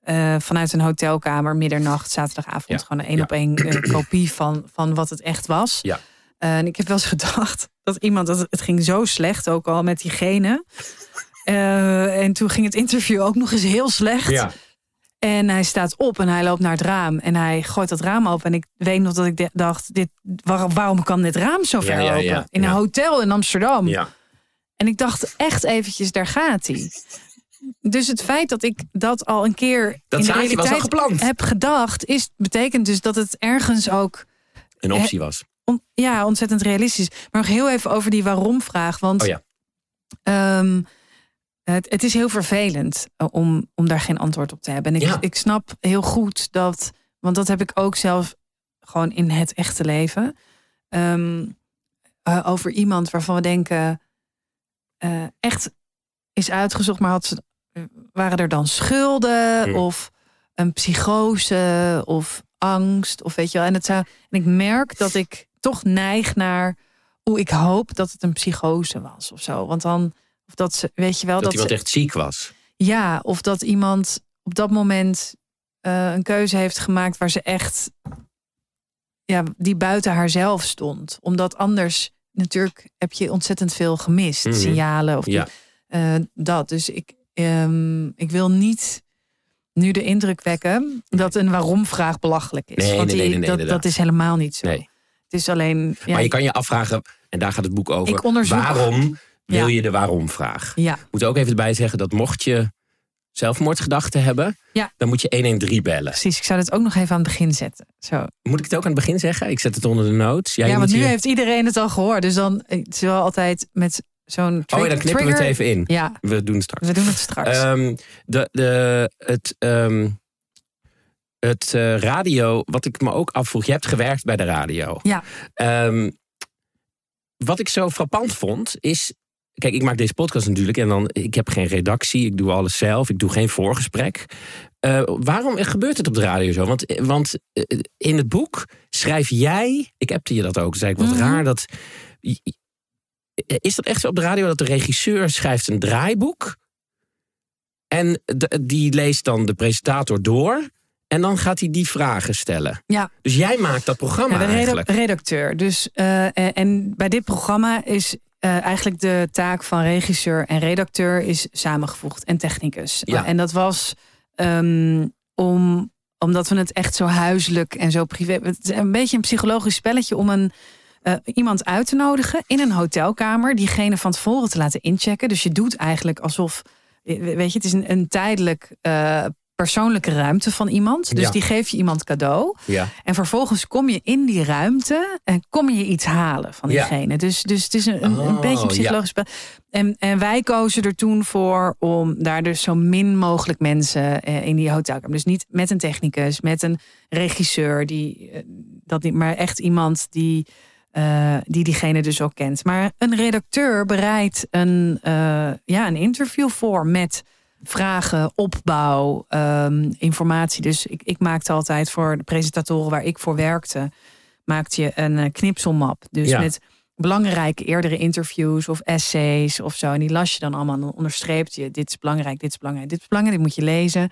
eh, vanuit een hotelkamer, middernacht, zaterdagavond. Ja. Gewoon een één Ja. op één eh, kopie van, van wat het echt was. Ja. en ik heb wel eens gedacht dat iemand, dat het ging zo slecht ook al met diegene. Eh, en toen ging het interview ook nog eens heel slecht. En hij staat op en hij loopt naar het raam. En hij gooit dat raam open. En ik weet nog dat ik dacht, dit, waar- waarom kan dit raam zo ver Ja, ja, open? in een hotel in Amsterdam. ja. En ik dacht echt eventjes, daar gaat hij. Dus het feit dat ik dat al een keer Dat in de realiteit heb gedacht... Is, betekent dus dat het ergens ook Een optie was. on- ja, ontzettend realistisch is. Maar nog heel even over die waarom-vraag. Want Oh ja. ehm, het, het is heel vervelend eh, om, om daar geen antwoord op te hebben. En ik, Ja. ik snap heel goed dat, want dat heb ik ook zelf gewoon in het echte leven. ehm, eh, over iemand waarvan we denken, eh, echt is uitgezocht, maar had ze, waren er dan schulden of een psychose of angst of weet je wel. En, het zou, en ik merk dat ik toch neig naar, hoe ik hoop dat het een psychose was of zo. Want dan, of dat ze, weet je wel, Dat, dat, iemand ze- echt ziek was. ja, of dat iemand op dat moment eh, een keuze heeft gemaakt waar ze echt, ja, die buiten haarzelf stond. Omdat anders, natuurlijk, heb je ontzettend veel gemist. Mhm. Signalen of die- Ja. eh, dat. Dus ik, ehm, ik wil niet nu de indruk wekken dat een waarom-vraag belachelijk is. Nee, Want nee, nee, dat, dat is helemaal niet zo. Nee. Het is alleen. Ja, Maar je kan je afvragen, en daar gaat het boek over. Ik onderzoek- Waarom wil je de waarom-vraag? ja, moet ook even erbij zeggen dat mocht je zelfmoordgedachten hebben... Ja. dan moet je 113 bellen. precies. Ik zou het ook nog even aan het begin zetten. Zo. Moet ik het ook aan het begin zeggen? Ik zet het onder de notes. Ja, want nu hier- heeft iedereen het al gehoord. Dus dan het is wel altijd met zo'n Oh ja, dan knippen we het even in. Ja, We doen het straks. we doen het straks. Ehm, de, de, het, ehm, het eh, radio, wat ik me ook afvroeg. Je hebt gewerkt bij de radio. Ja. Ehm, wat ik zo frappant vond, is... Kijk, ik maak deze podcast natuurlijk en dan... Ik heb geen redactie, ik doe alles zelf. Ik doe geen voorgesprek. Eh, waarom gebeurt het op de radio zo? Want, want eh, in het boek schrijf jij... Ik appte je dat ook, zei ik, wat Mhm. raar dat... Is dat echt zo op de radio dat de regisseur schrijft een draaiboek... En de- die leest dan de presentator door. En dan gaat hij die vragen stellen. Ja. Dus jij maakt dat programma Ja, de redacteur. Dus, eh, en bij dit programma is eh, eigenlijk de taak van regisseur en redacteur is samengevoegd en technicus. Ja. En dat was ehm, om, omdat we het echt zo huiselijk en zo privé. Het is een beetje een psychologisch spelletje om een. eh, iemand uit te nodigen in een hotelkamer, diegene van tevoren te laten inchecken. Dus je doet eigenlijk alsof, eh, weet je, het is een, een tijdelijk eh, persoonlijke ruimte van iemand. Dus Ja. die geef je iemand cadeau. Ja. En vervolgens kom je in die ruimte en kom je iets halen van Ja. diegene. Dus, dus het is een, Oh, beetje een ja. psychologisch spel. En, en wij kozen er toen voor om daar dus zo min mogelijk mensen eh, in die hotelkamer. Dus niet met een technicus, met een regisseur, die, eh, dat niet, maar echt iemand die, eh, die diegene dus ook kent. Maar een redacteur bereidt een, ja, een interview voor met vragen, opbouw, ehm, informatie. Dus ik, ik maakte altijd voor de presentatoren waar ik voor werkte, maakte je een eh, knipselmap. Dus Ja. met belangrijke eerdere interviews of essays of zo. En die las je dan allemaal. En dan onderstreepte je, dit is belangrijk, dit is belangrijk, dit is belangrijk, dit moet je lezen.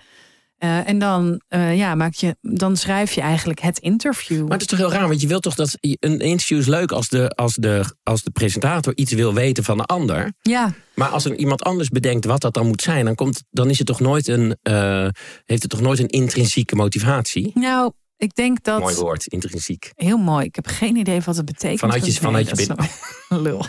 Eh, en dan, eh, ja, maak je, dan schrijf je eigenlijk het interview. Maar het is toch heel raar, want je wilt toch dat een interview is leuk als de, als de, als de presentator iets wil weten van de ander. Ja. Maar als er iemand anders bedenkt wat dat dan moet zijn, dan, komt, dan is het toch nooit een, uh, heeft het toch nooit een intrinsieke motivatie? Nou, ik denk dat. Mooi woord, intrinsiek. Heel mooi. Ik heb geen idee wat het betekent. Vanuit je, vanuit je binnen. Lul.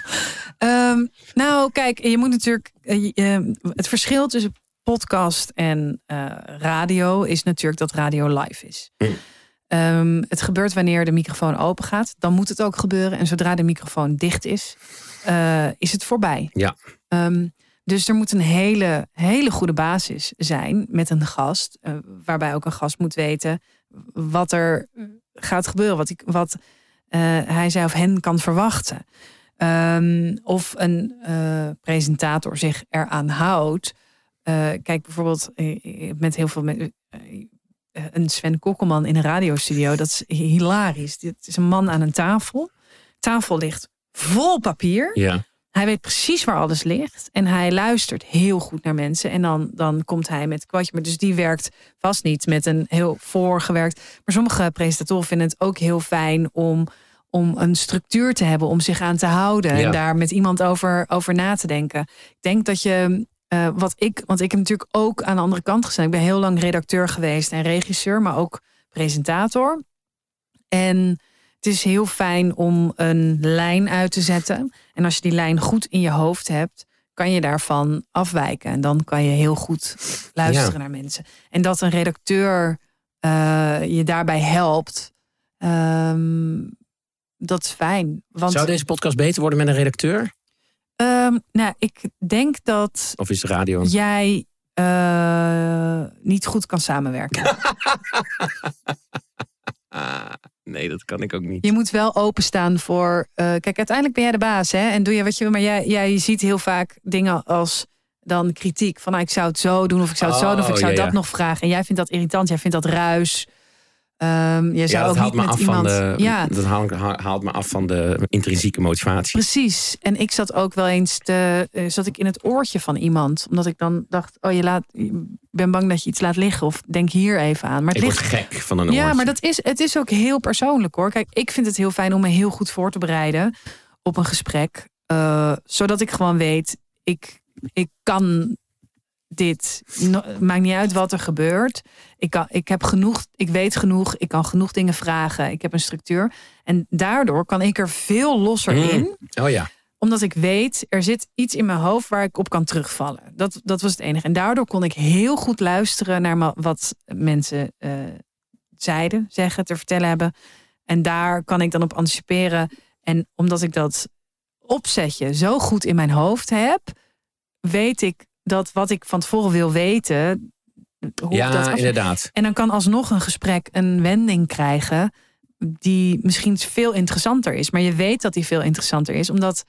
Um, nou, kijk, je moet natuurlijk. Uh, het verschil tussen podcast en uh, radio is natuurlijk dat radio live is. Hm. Um, het gebeurt wanneer de microfoon open gaat. Dan moet het ook gebeuren. En zodra de microfoon dicht is, uh, is het voorbij. Ja. Um, dus er moet een hele, hele goede basis zijn met een gast. Uh, waarbij ook een gast moet weten wat er gaat gebeuren. Wat, ik, wat hij zij of hen kan verwachten. Um, of een presentator zich eraan houdt kijk bijvoorbeeld uh, met heel veel uh, een Sven Kokkelman in een radiostudio. Dat is hilarisch. Dit is een man aan een tafel. Tafel ligt vol papier. Ja. Hij weet precies waar alles ligt. En hij luistert heel goed naar mensen. En dan, dan komt hij met kwartje. Maar dus die werkt vast niet met een heel voorgewerkt. Maar sommige presentatoren vinden het ook heel fijn om, om een structuur te hebben. Om zich aan te houden. Ja. En daar met iemand over, over na te denken. Ik denk dat je uh, wat ik, want ik heb natuurlijk ook aan de andere kant gestaan. Ik ben heel lang redacteur geweest en regisseur, maar ook presentator. En het is heel fijn om een lijn uit te zetten. En als je die lijn goed in je hoofd hebt, kan je daarvan afwijken. En dan kan je heel goed luisteren ja. naar mensen. En dat een redacteur uh, je daarbij helpt, um, dat is fijn. Want Zou deze podcast beter worden met een redacteur? Um, nou, ik denk dat. Of is radio? Jij uh, niet goed kan samenwerken. nee, dat kan ik ook niet. Je moet wel openstaan voor. Uh, kijk, uiteindelijk ben jij de baas, hè? En doe je wat je wil. Maar jij, jij ziet heel vaak dingen als dan kritiek. Van nou, ik zou het zo doen, of ik zou het oh, zo doen, of ik zou ja, dat ja. nog vragen. En jij vindt dat irritant, jij vindt dat ruis. Um, je zou ja, dat ook haalt niet me met af iemand... van de. ja, Dat haalt, haalt me af van de intrinsieke motivatie. Precies. En ik zat ook wel eens te, uh, zat ik in het oortje van iemand. Omdat ik dan dacht, oh je laat, ik ben bang dat je iets laat liggen. Of denk hier even aan. Maar het ik ligt, word gek van een Ja, oortje. maar dat is, het is ook heel persoonlijk hoor. Kijk, ik vind het heel fijn om me heel goed voor te bereiden op een gesprek. Uh, zodat ik gewoon weet, ik, ik kan dit. No, maakt niet uit wat er gebeurt. Ik, kan, ik heb genoeg, ik weet genoeg, ik kan genoeg dingen vragen. Ik heb een structuur. En daardoor kan ik er veel losser Mm. in. Oh ja. Omdat ik weet, er zit iets in mijn hoofd waar ik op kan terugvallen. Dat, dat was het enige. En daardoor kon ik heel goed luisteren naar wat mensen uh, zeiden, zeggen, te vertellen hebben. En daar kan ik dan op anticiperen. En omdat ik dat opzetje zo goed in mijn hoofd heb, weet ik dat wat ik van tevoren wil weten. Hoe Ja, dat inderdaad. En dan kan alsnog een gesprek een wending krijgen die misschien veel interessanter is. Maar je weet dat die veel interessanter is, omdat,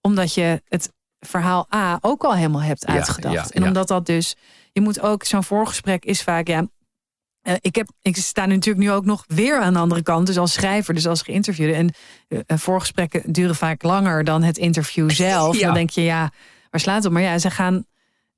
omdat je het verhaal A ook al helemaal hebt uitgedacht. ja, en omdat dat dus, je moet ook, zo'n voorgesprek is vaak, ja. eh, ik, heb, ik sta nu natuurlijk nu ook nog weer aan de andere kant, dus als schrijver, dus als geïnterviewde. En eh, voorgesprekken duren vaak langer dan het interview zelf. Ja. Dan denk je, ja, waar slaat het op? Maar ja, ze gaan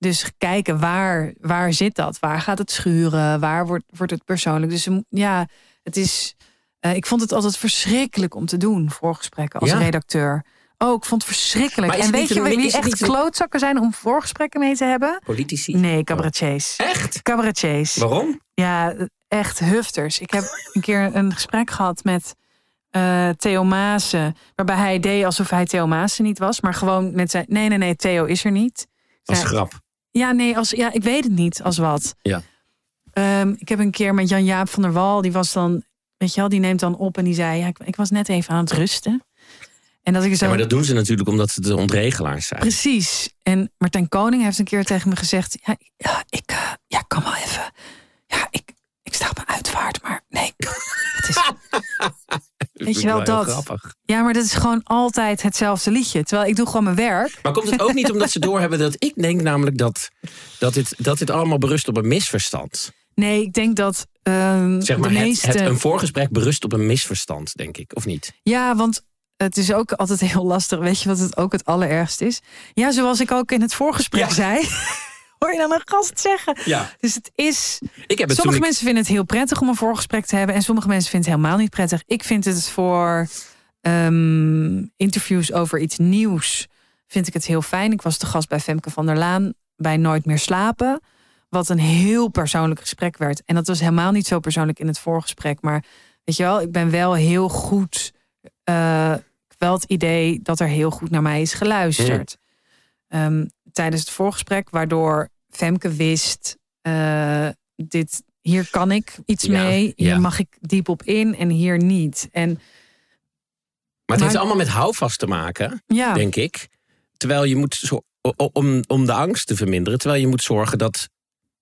dus kijken waar, waar zit dat? Waar gaat het schuren? Waar wordt, wordt het persoonlijk? Dus ze- ja, het is. eh, ik vond het altijd verschrikkelijk om te doen, voorgesprekken als Ja. redacteur. Oh, ik vond het verschrikkelijk. En weet je wie echt niet klootzakken zijn om voorgesprekken mee te hebben? Politici. Nee, cabaretiers. Echt? Cabaretiers. Waarom? Ja, echt hufters. Ik heb een keer een gesprek gehad met eh, Theo Maassen. Waarbij hij deed alsof hij Theo Maassen niet was. Maar gewoon met zijn... Nee, nee, nee, Theo is er niet. Als Zei- grap. Ja, nee, als, ja, ik weet het niet als wat. Ja. Ehm, ik heb een keer met Jan-Jaap van der Wal, die was dan, weet je wel, die neemt dan op en die zei, ja, ik, ik was net even aan het rusten. En dat ik zo, Ja, maar dat doen ze natuurlijk omdat ze de ontregelaars zijn. precies. En Martijn Koning heeft een keer tegen me gezegd, ja, ja ik eh, ja, kan wel even, ja, ik, ik sta op een uitvaart, maar nee, het is, Weet je wel, dat. Grappig. ja, maar dat is gewoon altijd hetzelfde liedje. Terwijl ik doe gewoon mijn werk. Maar komt het ook niet omdat ze doorhebben dat ik denk namelijk dat, dat, dit, dat dit allemaal berust op een misverstand? Nee, ik denk dat Zeg maar, de het, meeste... het, een voorgesprek berust op een misverstand, denk ik, of niet? Ja, want het is ook altijd heel lastig. Weet je wat het ook het allerergst is? Ja, zoals ik ook in het voorgesprek Ja. zei. hoor je dan een gast zeggen. Ja. Dus het is. Ik heb het Sommige ik- mensen vinden het heel prettig om een voorgesprek te hebben. En sommige mensen vinden het helemaal niet prettig. Ik vind het voor ehm, interviews over iets nieuws. Vind ik het heel fijn. Ik was te gast bij Femke van der Laan bij Nooit meer slapen. Wat een heel persoonlijk gesprek werd. En dat was helemaal niet zo persoonlijk in het voorgesprek. Maar weet je wel, ik ben wel heel goed. heb wel het idee dat er heel goed naar mij is geluisterd. Ehm, tijdens het voorgesprek, waardoor Femke wist. eh, dit, hier kan ik iets Ja, mee. Hier ja. mag ik diep op in en hier niet. En Maar het heeft allemaal met houvast te maken, ja, denk ik. Terwijl je moet, zo, om, om de angst te verminderen, terwijl je moet zorgen dat.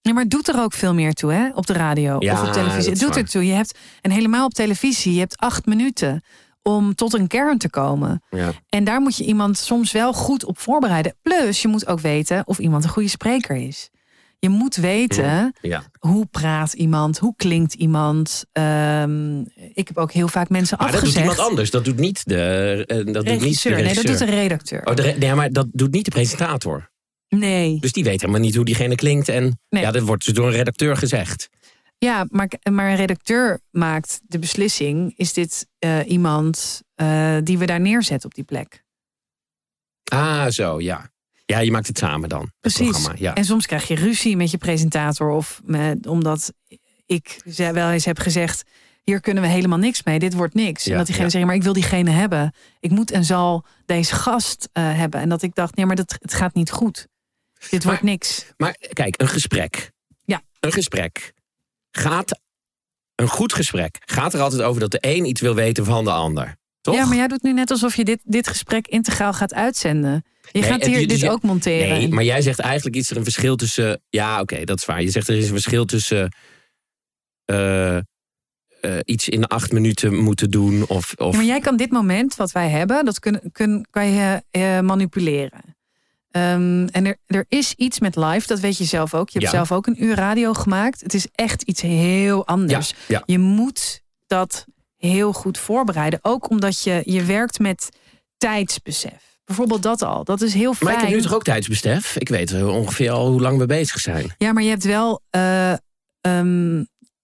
Ja, maar het doet er ook veel meer toe, hè? Op de radio Ja, of op televisie. is Het doet waar. er toe. Je hebt, en helemaal op televisie, je hebt acht minuten om tot een kern te komen. Ja. En daar moet je iemand soms wel goed op voorbereiden. Plus, je moet ook weten of iemand een goede spreker is. Je moet weten Ja. hoe praat iemand, hoe klinkt iemand. Ehm, ik heb ook heel vaak mensen Maar dat doet afgezegd. iemand anders. Dat doet niet de, eh, dat doet niet de regisseur. Nee, dat doet de redacteur. Oh, de re- nee, maar dat doet niet de presentator. Nee. Dus die weet helemaal niet hoe diegene klinkt. En Nee. ja, dat wordt dus door een redacteur gezegd. Ja, maar, maar een redacteur maakt de beslissing: is dit eh, iemand eh, die we daar neerzetten op die plek? Ah, zo, ja. Ja, je maakt het samen dan. het Precies. ja. En soms krijg je ruzie met je presentator, of met, omdat ik wel eens heb gezegd: hier kunnen we helemaal niks mee, dit wordt niks. Ja, en dat diegene ja. zegt: maar ik wil diegene hebben. Ik moet en zal deze gast eh, hebben. En dat ik dacht: nee, maar dat, het gaat niet goed. Dit wordt niks. Maar kijk, een gesprek. Ja. Een gesprek gaat. Een goed gesprek gaat er altijd over dat de een iets wil weten van de ander. Toch? Ja, maar jij doet nu net alsof je dit, dit gesprek integraal gaat uitzenden. Je Nee, gaat het- hier dus dit je- ook monteren. Nee, maar jij zegt eigenlijk iets er een verschil tussen. Ja, oké, dat is waar. Je zegt er is een verschil tussen. eh, eh, iets in acht minuten moeten doen. Of, of Ja, maar jij kan dit moment wat wij hebben, dat kun, kun, kan je eh, manipuleren. Ehm, en er, er is iets met live, dat weet je zelf ook. Je hebt Ja. zelf ook een uur radio gemaakt. Het is echt iets heel anders. Ja, ja. Je moet dat heel goed voorbereiden. Ook omdat je, je werkt met tijdsbesef. Bijvoorbeeld dat al. Dat is heel fijn. Maar ik heb nu toch ook tijdsbestef? Ik weet eh, ongeveer al hoe lang we bezig zijn. Ja, maar je hebt wel eh, ehm,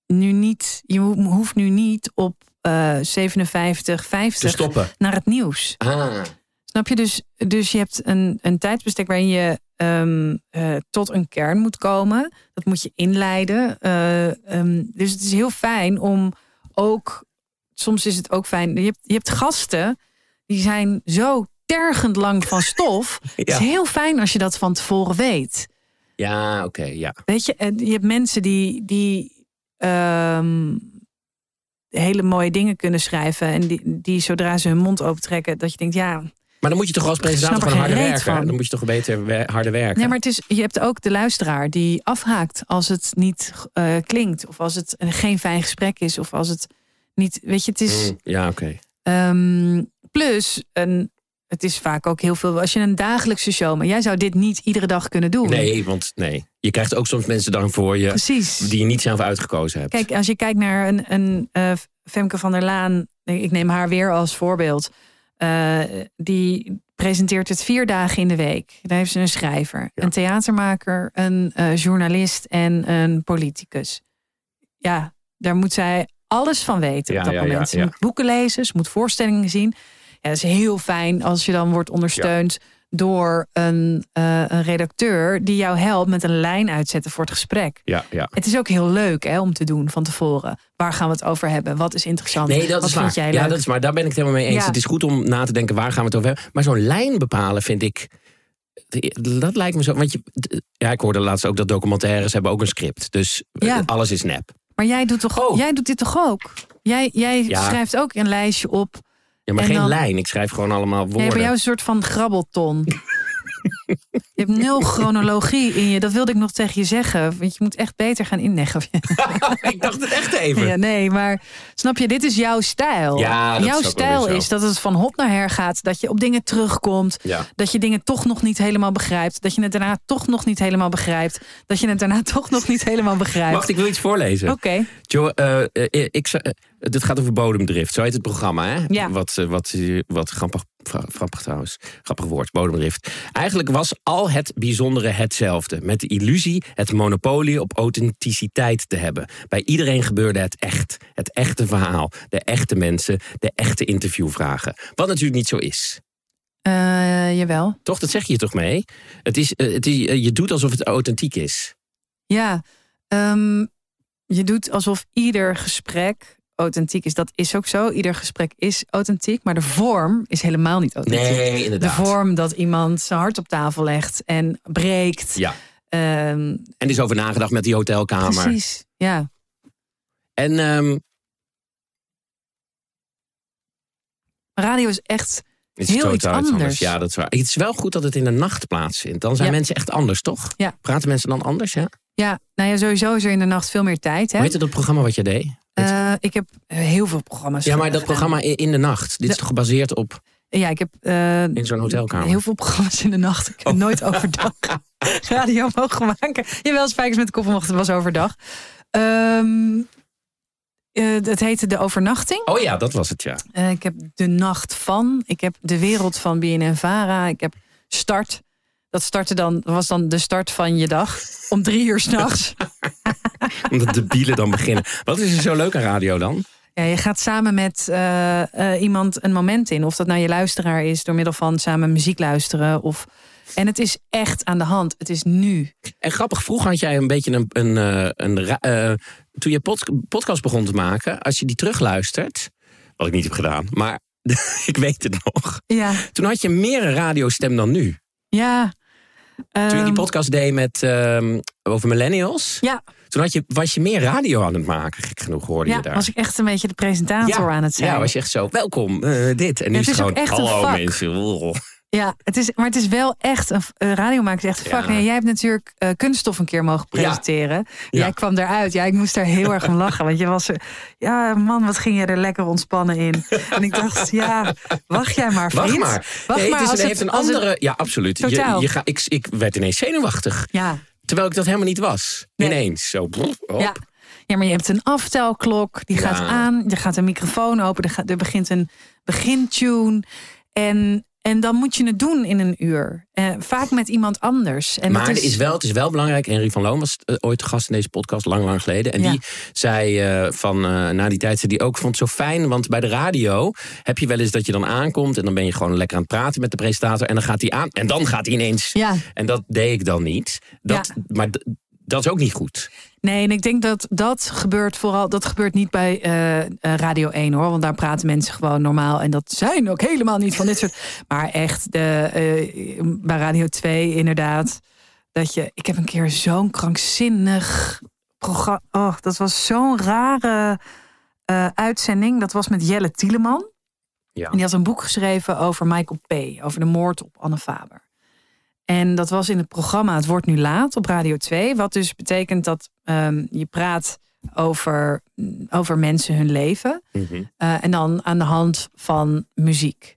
nu niet. Je ho- hoeft nu niet op eh 57, Te 50 stoppen. naar het nieuws. Ah, Snap je? Dus, dus je hebt een, een tijdsbestek waarin je ehm, eh, tot een kern moet komen. Dat moet je inleiden. Eh, ehm, dus het is heel fijn om ook. Soms is het ook fijn. Je hebt, je hebt gasten die zijn zo tergend lang van stof. Het is heel fijn als je dat van tevoren weet. ja, oké, ja. Weet je, en je hebt mensen die, die ehm, hele mooie dingen kunnen schrijven. En die, die zodra ze hun mond opentrekken, dat je denkt, ja, Maar dan moet je toch als presentator gewoon harder werken? van. Dan moet je toch beter wer- harder werken? Nee, maar het is, je hebt ook de luisteraar die afhaakt als het niet eh, klinkt. Of als het een, geen fijn gesprek is. Of als het niet. Weet je, het is. Mm, ja, oké. ehm, plus, een, het is vaak ook heel veel. Als je een dagelijkse show. Maar jij zou dit niet iedere dag kunnen doen. Nee, want nee. Je krijgt ook soms mensen dan voor je Precies. die je niet zelf uitgekozen hebt. Kijk, als je kijkt naar een, een eh, Femke van der Laan. Ik neem haar weer als voorbeeld. Eh, die presenteert het vier dagen in de week. Daar heeft ze een schrijver, Ja. een theatermaker, een eh, journalist en een politicus. Ja, daar moet zij alles van weten Ja, op dat ja, moment. Ze moet boeken lezen, ze moet voorstellingen zien. Ja, dat is heel fijn als je dan wordt ondersteund door een, eh, een redacteur die jou helpt met een lijn uitzetten voor het gesprek. Ja, ja. Het is ook heel leuk hè, om te doen van tevoren. Waar gaan we het over hebben? Wat is interessant? Nee, dat Wat is vind waar. jij Ja, leuk? dat is waar. Daar ben ik het helemaal mee eens. Ja. Het is goed om na te denken waar gaan we het over hebben. Maar zo'n lijn bepalen vind ik. Dat lijkt me zo. Want je, ja, ik hoorde laatst ook dat documentaires hebben ook een script. Dus eh, Ja. alles is nep. Maar jij doet, toch, Oh. jij doet dit toch ook? Jij, jij Ja. schrijft ook een lijstje op. Ja, maar En geen dan- lijn. Ik schrijf gewoon allemaal woorden. bij jou is een soort van grabbelton. je hebt nul chronologie in je. Dat wilde ik nog tegen je zeggen. Want je moet echt beter gaan inleggen. ik dacht het echt even. Ja, nee, maar snap je, dit is jouw stijl. Ja, jouw stijl is dat het van hop naar her gaat. Dat je op dingen terugkomt. Ja. Dat je dingen toch nog niet helemaal begrijpt. Dat je het daarna toch nog niet helemaal begrijpt. Dat je het daarna toch nog niet helemaal begrijpt. Wacht, ik wil iets voorlezen. Oké. Jo, eh, eh, ik, eh, dit gaat over bodemdrift. Zo heet het programma, hè? Ja. Wat, wat, wat grappig grappig trouwens. Grappig woord, bodemdrift. Eigenlijk was al het bijzondere hetzelfde. Met de illusie het monopolie op authenticiteit te hebben. Bij iedereen gebeurde het echt. Het echte verhaal. De echte mensen. De echte interviewvragen. Wat natuurlijk niet zo is. Uh, jawel. Toch, dat zeg je toch mee? Het is, uh, het is, uh, je doet alsof het authentiek is. Ja, um, je doet alsof ieder gesprek authentiek is. Dat is ook zo. Ieder gesprek is authentiek. Maar de vorm is helemaal niet authentiek. Nee, inderdaad. De vorm dat iemand zijn hart op tafel legt en breekt. Ja. Um, en is over nagedacht met die hotelkamer. Precies, ja. En um, radio is echt het is heel iets anders. Ja, dat is waar. Het is wel goed dat het in de nacht plaatsvindt. Dan zijn Ja. mensen echt anders, toch? Ja. Praten mensen dan anders, ja? Ja, nou ja, sowieso is er in de nacht veel meer tijd. Hè? Hoe heette dat programma wat je deed? Eh, ik heb heel veel programma's. Ja, maar dat programma in de nacht. Dit is toch gebaseerd op Ja, ik heb eh, in zo'n hotelkamer? heel veel programma's in de nacht. Ik heb nooit overdag radio mogen maken. Jawel, Spijkers met de kop mocht het was overdag. Ehm eh, het heette De Overnachting. Oh ja, dat was het, ja. Ik heb De Nacht van. Ik heb De Wereld van BNN-Vara. Ik heb Start. Dat startte dan, was dan de start van je dag. Om drie uur s'nachts. Omdat de bielen dan beginnen. Wat is er zo leuk aan radio dan? Ja, je gaat samen met eh, eh, iemand een moment in. Of dat nou je luisteraar is door middel van samen muziek luisteren. Of... En het is echt aan de hand. Het is nu. En grappig, vroeger had jij een beetje een... een, eh, een eh, toen je pod- podcast begon te maken, als je die terugluistert... Wat ik niet heb gedaan, maar ik weet het nog. Ja, Toen had je meer een radiostem dan nu. ja. Toen je die Ehm, podcast deed met, ehm, over millennials... Ja, Toen had je, was je meer radio aan het maken, gek genoeg hoorde ja, je daar. was ik echt een beetje de presentator aan het zijn. Ja, was je echt zo, welkom, eh, dit. En nu Ja, is het is gewoon, echt hallo mensen. Ja, het is, maar het is wel echt een uh, radio maken is echt een Ja. vak. Jij hebt natuurlijk eh, kunststof een keer mogen Ja. presenteren. Ja. Jij kwam eruit. Ja, ik moest daar heel erg om lachen. Want je was er. Ja, man, wat ging je er lekker ontspannen in. En ik dacht, ja, wacht jij maar, vriend. Wacht maar. Wacht nee, maar het, is, het heeft een het- andere... ja, absoluut. Je, Totaal. je ga, ik, ik werd ineens zenuwachtig. Ja, Terwijl ik dat helemaal niet was. Nee. Ineens. Zo, brrr, hop. ja. ja, maar je hebt een aftelklok. Die Ja. gaat aan. Er gaat een microfoon open. Er, gaat, er begint een begintune. En, en dan moet je het doen in een uur. Eh, vaak met iemand anders. En maar dat is wel, het is wel belangrijk. Henry van Loon was eh, ooit gast in deze podcast, lang, lang geleden. En Ja. die zei eh, van, na die tijd, die ook vond het zo fijn. Want bij de radio heb je wel eens dat je dan aankomt. En dan ben je gewoon lekker aan het praten met de presentator. En dan gaat hij aan. En dan gaat hij ineens. Ja. En dat deed ik dan niet. Dat, Ja. Maar dat is ook niet goed. Nee, en ik denk dat dat gebeurt vooral. Dat gebeurt niet bij eh, eh, Radio 1 hoor. Want daar praten mensen gewoon normaal. En dat zijn ook helemaal niet van dit soort. Maar echt, de, eh, bij Radio 2 inderdaad. Dat je. Ik heb een keer zo'n krankzinnig programma. Oh, dat was zo'n rare uitzending. Dat was met Jelle Tieleman. Ja. En die had een boek geschreven over Michael P. Over de moord op Anne Faber. En dat was in het programma Het wordt nu laat op Radio 2. Wat dus betekent dat ehm, je praat over, over mensen hun leven. Mhm. eh, en dan aan de hand van muziek.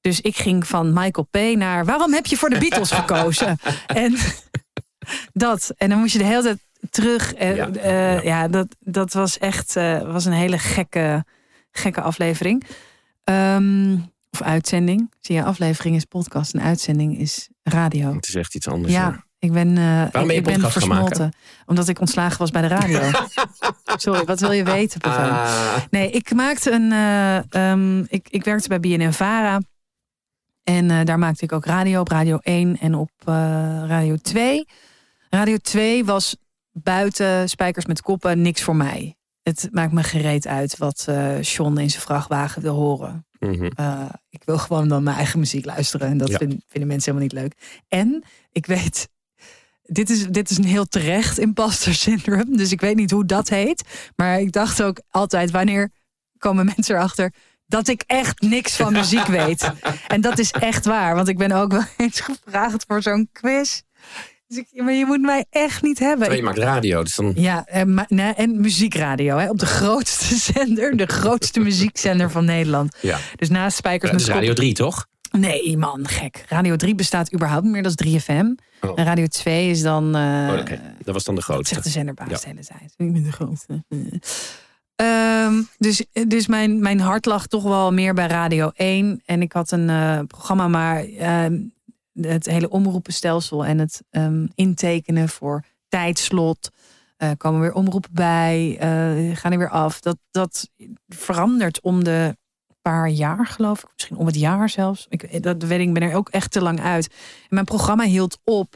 Dus ik ging van Michael P. naar waarom heb je voor de Beatles gekozen? en dat. En dan moest je de hele tijd terug. En, Ja, eh, ja. ja. dat, dat was echt eh, was een hele gekke, gekke aflevering. Ehm, of uitzending. Zie je, aflevering is podcast en uitzending is radio. Het is echt iets anders. Ja, hoor. ik ben, ben je ik, ben maken? versmolten. Omdat ik ontslagen was bij de radio. Sorry, wat wil je weten? Ah, Nee, ik maakte een. eh, ehm, ik, ik werkte bij BNN Vara. En eh, daar maakte ik ook radio op Radio 1 en op Radio 2. Radio 2 was buiten Spijkers met Koppen niks voor mij. Het maakt me gereed uit wat John in zijn vrachtwagen wil horen. Mhm. Uh, ik wil gewoon dan mijn eigen muziek luisteren. En dat Ja. vind- vinden mensen helemaal niet leuk. En ik weet, dit is, dit is een heel terecht imposter syndrome. Dus ik weet niet hoe dat heet. Maar ik dacht ook altijd, wanneer komen mensen erachter dat ik echt niks van muziek weet. En dat is echt waar. Want ik ben ook wel eens gevraagd voor zo'n quiz. Dus ik, maar je moet mij echt niet hebben. Je maakt radio, dus dan... Ja, en, nee, en muziekradio. Hè, op de grootste zender. De grootste muziekzender van Nederland. Ja. Dus naast Spijkers is Radio 3, toch? Nee, man, gek. Radio 3 bestaat überhaupt niet meer, dat is 3FM. Oh. En Radio 2 is dan. eh Oh, oké. Dat was dan de dat grootste. zegt de zenderbaas Ja. hele tijd. Ik ben de grootste. Ehm, dus dus mijn, mijn hart lag toch wel meer bij Radio 1. En ik had een uh, programma, maar ehm, het hele omroepenstelsel en het um, intekenen voor tijdslot. Uh, komen weer omroepen bij, uh, gaan er weer af. Dat, dat verandert om de paar jaar, geloof ik. Misschien om het jaar zelfs. Ik, dat weet ik, ben er ook echt te lang uit. En mijn programma hield op.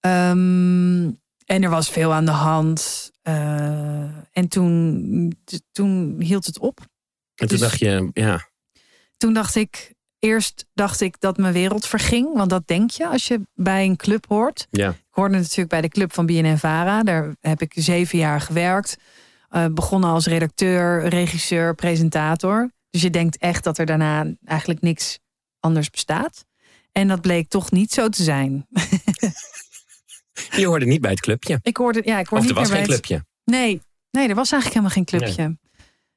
Um, en er was veel aan de hand. Uh, en toen, toen hield het op. En toen dus, dacht je, ja. Toen dacht ik, eerst dacht ik dat mijn wereld verging. Want dat denk je als je bij een club hoort. Ja. Ik hoorde natuurlijk bij de club van BNN-Vara. Daar heb ik zeven jaar gewerkt. Uh, begonnen als redacteur, regisseur, presentator. Dus je denkt echt dat er daarna eigenlijk niks anders bestaat. En dat bleek toch niet zo te zijn. Je hoorde niet bij het clubje. Ik hoorde, ja, ik hoorde of er was geen clubje. Nee, nee, er was eigenlijk helemaal geen clubje. Nee.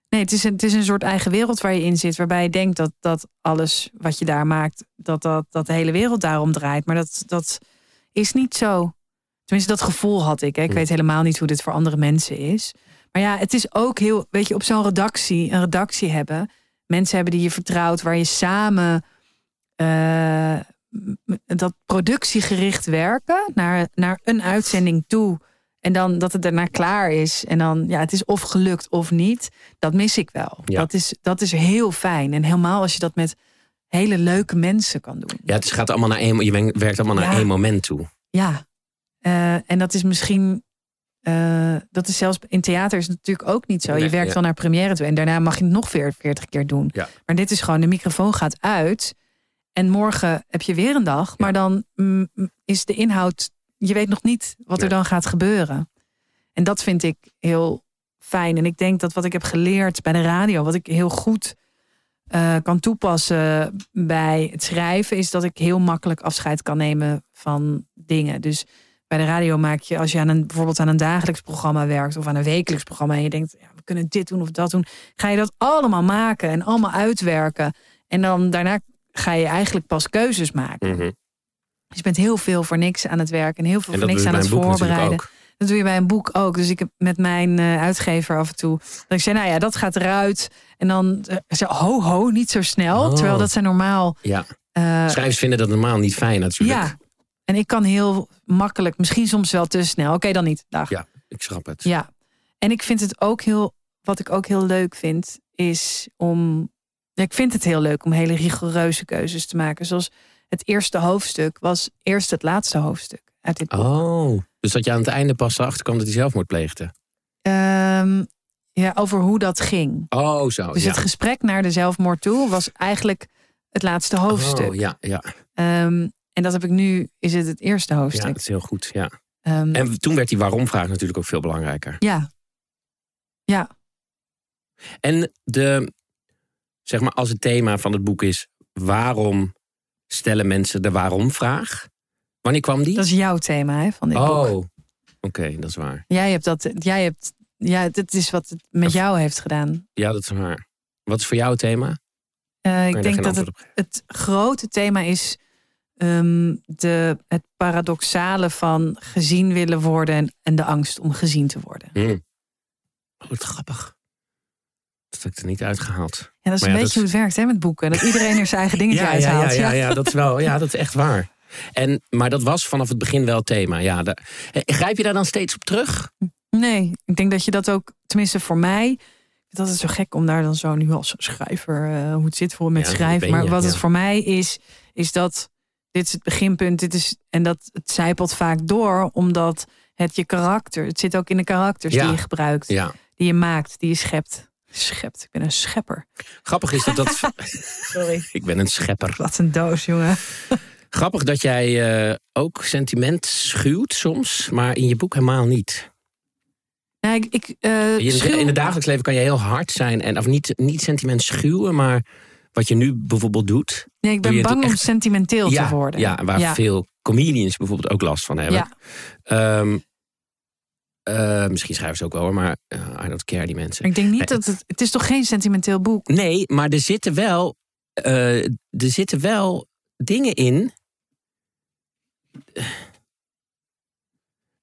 Nee, het, is een, het is een soort eigen wereld waar je in zit. Waarbij je denkt dat, dat alles wat je daar maakt, dat, dat, dat de hele wereld daarom draait. Maar dat, dat is niet zo. Tenminste, dat gevoel had ik. Hè. Ik weet helemaal niet hoe dit voor andere mensen is. Maar ja, het is ook heel, weet je, op zo'n redactie, een redactie hebben. Mensen hebben die je vertrouwt, waar je samen uh, dat productiegericht werken naar, naar een uitzending toe. En dan dat het daarna klaar is. En dan, ja, het is of gelukt of niet. Dat mis ik wel. Ja. Dat, is, dat is heel fijn. En helemaal als je dat met hele leuke mensen kan doen. Ja, het gaat allemaal naar één, je werkt allemaal naar één moment toe. Ja, uh, en dat is misschien. Uh, dat is zelfs in theater is het natuurlijk ook niet zo. Nee, je werkt ja. dan naar première toe en daarna mag je het nog 40 keer doen. Ja. Maar dit is gewoon, de microfoon gaat uit. En morgen heb je weer een dag. Maar dan mm, is de inhoud. Je weet nog niet wat er dan gaat gebeuren. En dat vind ik heel fijn. En ik denk dat wat ik heb geleerd bij de radio, wat ik heel goed eh, kan toepassen bij het schrijven, is dat ik heel makkelijk afscheid kan nemen van dingen. Dus bij de radio maak je, als je aan een, bijvoorbeeld aan een dagelijks programma werkt of aan een wekelijks programma en je denkt, ja, we kunnen dit doen of dat doen, ga je dat allemaal maken en allemaal uitwerken. En dan daarna ga je eigenlijk pas keuzes maken. Mhm. Dus je bent heel veel voor niks aan het werken en heel veel En voor niks aan het voorbereiden. Dat doe je bij een boek ook. Dus ik heb met mijn eh, uitgever af en toe. Dat ik zei, nou ja, dat gaat eruit. En dan uh, zei ho, ho, niet zo snel. Oh. Terwijl dat zijn normaal. Ja. eh, Schrijvers vinden dat normaal niet fijn natuurlijk. ja. En ik kan heel makkelijk, misschien soms wel te snel. Oké, dan niet. Dag. Ja, ik schrap het. Ja. En ik vind het ook heel, wat ik ook heel leuk vind, is om. ja, Ik vind het heel leuk om hele rigoureuze keuzes te maken. Zoals het eerste hoofdstuk was eerst het laatste hoofdstuk uit dit boek. Oh, dus dat je aan het einde pas erachter kwam dat hij zelfmoord pleegde. Ehm, ja, over hoe dat ging. Oh, zo. Dus ja. het gesprek naar de zelfmoord toe was eigenlijk het laatste hoofdstuk. Oh, ja, ja. Ehm, en dat heb ik nu, is het het eerste ja, hoofdstuk. dat is heel goed. Ja. Ehm, En toen werd die waarom-vraag natuurlijk ook veel belangrijker. ja. Ja, En de, zeg maar, als het thema van het boek is: waarom stellen mensen de waarom-vraag? Wanneer kwam die? dat is jouw thema hè, van dit boek. oh, oké, dat is waar. Jij hebt dat, jij hebt, ja, dit is wat het met jou heeft gedaan. Ja, dat is waar. Wat is voor jou het thema? Eh, ik denk dat het, het grote thema is ehm, de, het paradoxale van gezien willen worden en, en de angst om gezien te worden. Hm. Oh, wat grappig. Dat heb ik er niet uitgehaald. Ja, dat is Maar een ja, beetje dat hoe het werkt hè, met boeken. Dat iedereen er zijn eigen dingetje Ja, ja, uithaalt. ja, ja, ja, dat is wel, ja, dat is echt waar. En, maar dat was vanaf het begin wel het thema. Ja, daar- Eh, grijp je daar dan steeds op terug? Nee, ik denk dat je dat ook, tenminste voor mij, dat is zo gek om daar dan zo nu als schrijver, eh, hoe het zit voor met schrijven. Maar wat het voor mij is, is dat dit is het beginpunt. Dit is, en dat het zijpelt vaak door, omdat het je karakter, het zit ook in de karakters die je gebruikt, die je maakt, die je schept. Schept, ik ben een schepper. Grappig is dat dat. Sorry. ik ben een schepper. Wat een doos, jongen. Grappig dat jij eh, ook sentiment schuwt soms, maar in je boek helemaal niet. Nou, ik, ik, eh, Je- schuw- In het dagelijks leven kan je heel hard zijn en of niet, niet sentiment schuwen, maar wat je nu bijvoorbeeld doet. nee, ik ben bang om echt- sentimenteel ja, te worden. Ja, waar ja. veel comedians bijvoorbeeld ook last van hebben. Ja. Ehm, eh, misschien schrijven ze ook wel, hoor, maar eh, I don't care, die mensen. Ik denk niet Nee. dat het. Het is toch geen sentimenteel boek? Nee, maar er zitten wel, eh, er zitten wel dingen in.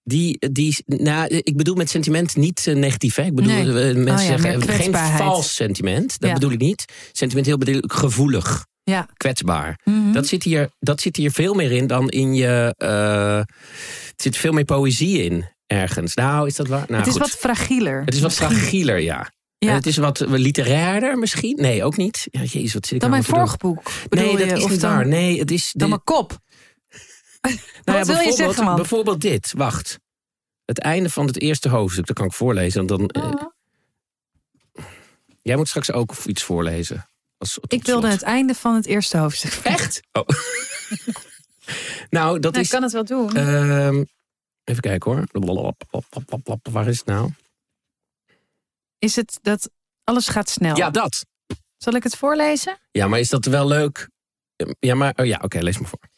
Die, die, nou, ik bedoel met sentiment niet negatief. Hè? Ik bedoel, Nee. mensen Oh ja, zeggen geen vals sentiment. Dat Ja. bedoel ik niet. Sentimenteel bedoel ik gevoelig, Ja. kwetsbaar. Mhm. Dat, zit hier, dat zit hier veel meer in dan in je. eh, er zit veel meer poëzie in ergens. Nou, is dat waar? Nou, het is goed. wat fragieler. het is wat fragieler, ja. Ja. En het is wat literairder misschien. Nee, ook niet. Ja, jezus, wat zit ik Dan nou mijn vorige boek. Nee, dat is niet dan, waar. Nee, het is. Dan mijn kop. Nou Wat wil je bijvoorbeeld- zeggen, man? Bijvoorbeeld dit, wacht. Het einde van het eerste hoofdstuk, dat kan ik voorlezen. Dan, eh, Ah. jij moet straks ook iets voorlezen. Als, Ik wilde het einde van het eerste hoofdstuk. Echt? Oh. nou, dat Nou, is... ik kan het wel doen. ehm, even kijken hoor. Waar is het nou? is het dat alles gaat snel? Ja, dat. Zal ik het voorlezen? Ja, maar is dat wel leuk? Ja, maar... Oh ja, oké, lees maar voor.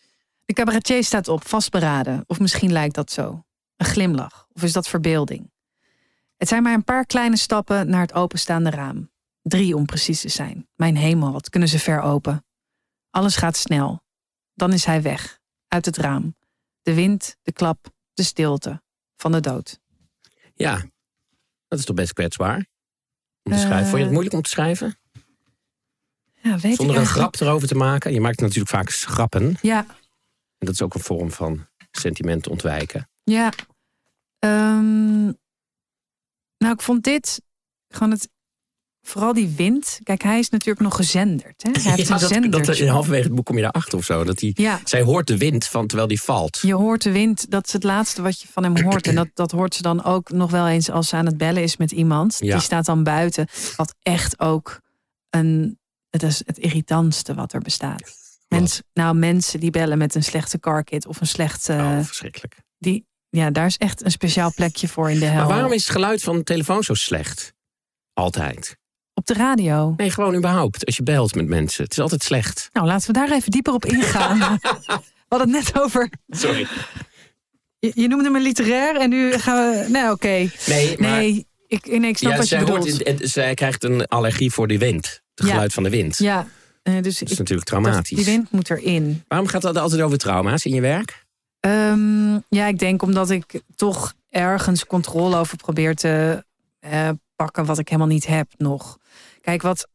De cabaretier staat op, vastberaden. Of misschien lijkt dat zo. Een glimlach. Of is dat verbeelding? Het zijn maar een paar kleine stappen naar het openstaande raam. Drie om precies te zijn. Mijn hemel, wat kunnen ze ver open. Alles gaat snel. Dan is hij weg. Uit het raam. De wind, de klap, de stilte. Van de dood. Ja, dat is toch best kwetsbaar? Om te Eh, schrijven. Vond je het moeilijk om te schrijven? Ja, weet Zonder ik een grap erover te maken? Je maakt natuurlijk vaak grappen. Ja, En dat is ook een vorm van sentiment ontwijken. Ja. Ehm, nou, ik vond dit gewoon het. Vooral die wind. Kijk, hij is natuurlijk nog gezenderd. Hè? Hij heeft Ja, een dat, zender. dat, in halverwege het boek kom je daarachter of zo. Dat die, Ja, zij hoort de wind van terwijl die valt. je hoort de wind. Dat is het laatste wat je van hem hoort. En dat, dat hoort ze dan ook nog wel eens als ze aan het bellen is met iemand. Ja. Die staat dan buiten. Wat echt ook een. Het is het irritantste wat er bestaat. Mens, nou, mensen die bellen met een slechte carkit of een slecht. eh, oh, verschrikkelijk. die, ja, daar is echt een speciaal plekje voor in de hel. Maar waarom is het geluid van de telefoon zo slecht? Altijd. Op de radio. Nee, gewoon überhaupt. Als je belt met mensen. Het is altijd slecht. Nou, laten we daar even dieper op ingaan. we hadden het net over. Sorry. Je, je noemde me literair en nu gaan we. Nee, oké. Nee, maar Nee, ik, nee, ik snap ja, wat je zij, bedoelt. hoort, in- zij krijgt een allergie voor die wind. Het Ja. geluid van de wind. Ja, eh, dus Dat is ik, natuurlijk traumatisch. die wind moet erin. Waarom gaat dat altijd over trauma's in je werk? Ehm, ja, ik denk omdat ik toch ergens controle over probeer te eh, pakken wat ik helemaal niet heb nog. Kijk, wat,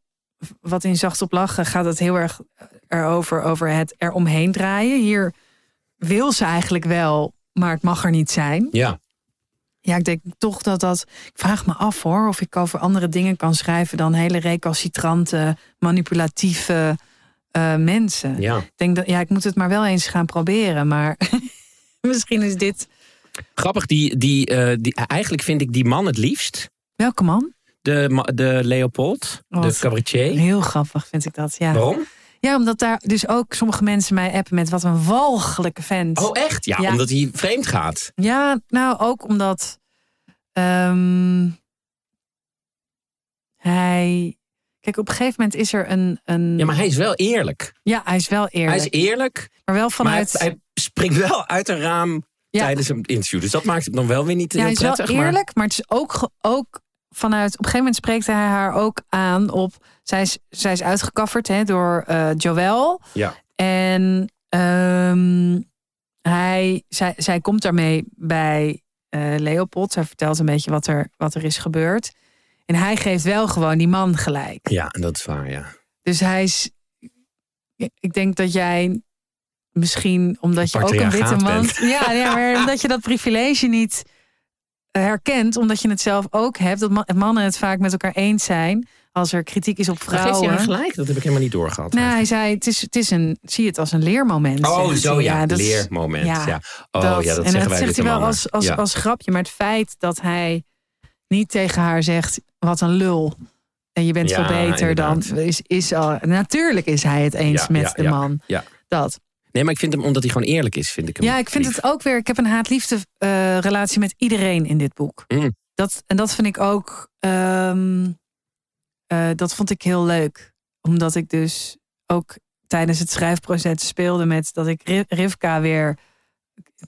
wat in Zacht op Lachen gaat het heel erg erover, over het eromheen draaien. Hier wil ze eigenlijk wel, maar het mag er niet zijn. Ja. Ja, ik denk toch dat dat. Ik vraag me af hoor, of ik over andere dingen kan schrijven dan hele recalcitrante, manipulatieve eh, mensen. ja. Ik denk dat, ja, ik moet het maar wel eens gaan proberen. Maar misschien is dit. Grappig, die, die, eh, die, eigenlijk vind ik die man het liefst. Welke man? De, de Leopold, de cabaretier. Heel grappig vind ik dat. Ja. Waarom? ja, omdat daar dus ook sommige mensen mij appen met wat een walgelijke vent. Oh, echt? Ja, Ja. omdat hij vreemd gaat. Ja, nou ook omdat ehm, hij. Kijk, op een gegeven moment is er een. een Ja, maar hij is wel eerlijk. Ja, hij is wel eerlijk. Hij is eerlijk, maar wel maar hij, vanuit. hij springt wel uit een raam Ja. tijdens een interview. Dus dat maakt het dan wel weer niet ja, heel hij is wel prettig. maar- eerlijk, maar... het is ook, ook vanuit. Op een gegeven moment spreekt hij haar ook aan op. Zij is, zij is uitgekafferd hè, door eh Joël. Ja. En ehm, hij, zij, zij komt daarmee bij eh, Leopold. Zij vertelt een beetje wat er, wat er is gebeurd. En hij geeft wel gewoon die man gelijk. Ja, dat is waar, ja. Dus hij is. Ik denk dat jij misschien, omdat je ook een witte man. bent. Ja, ja, maar omdat je dat privilege niet herkent, omdat je het zelf ook hebt, dat ma- mannen het vaak met elkaar eens zijn als er kritiek is op vrouwen. hij haar gelijk? Dat heb ik helemaal niet doorgehad. Nou, hij zei: het is, het is een, zie het als een leermoment. oh, zo ja, dat is- leermoment. Ja, ja, Oh, dat. ja, dat en zeggen dat wij zegt witte hij wel als, als, ja. als grapje, maar het feit dat hij niet tegen haar zegt: wat een lul. En je bent Ja, veel beter dan. Is, is al, natuurlijk is hij het eens Ja, met ja, de ja, man. ja. Dat. Nee, maar ik vind hem, omdat hij gewoon eerlijk is, vind ik hem Ja, ik vind lief. het ook weer. Ik heb een haat-liefde eh, relatie met iedereen in dit boek. Mm. Dat, en dat vind ik ook. ehm, eh, dat vond ik heel leuk. Omdat ik dus ook tijdens het schrijfproces speelde met dat ik Ri- Rivka weer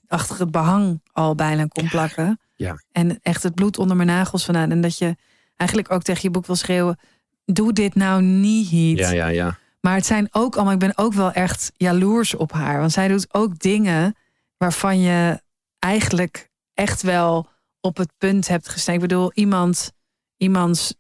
achter het behang al bijna kon plakken. ja. En echt het bloed onder mijn nagels vandaan. En dat je eigenlijk ook tegen je boek wil schreeuwen: doe dit nou niet. Ja, ja, ja. Maar het zijn ook allemaal, ik ben ook wel echt jaloers op haar. Want zij doet ook dingen waarvan je eigenlijk echt wel op het punt hebt gestaan. Ik bedoel, iemand, iemands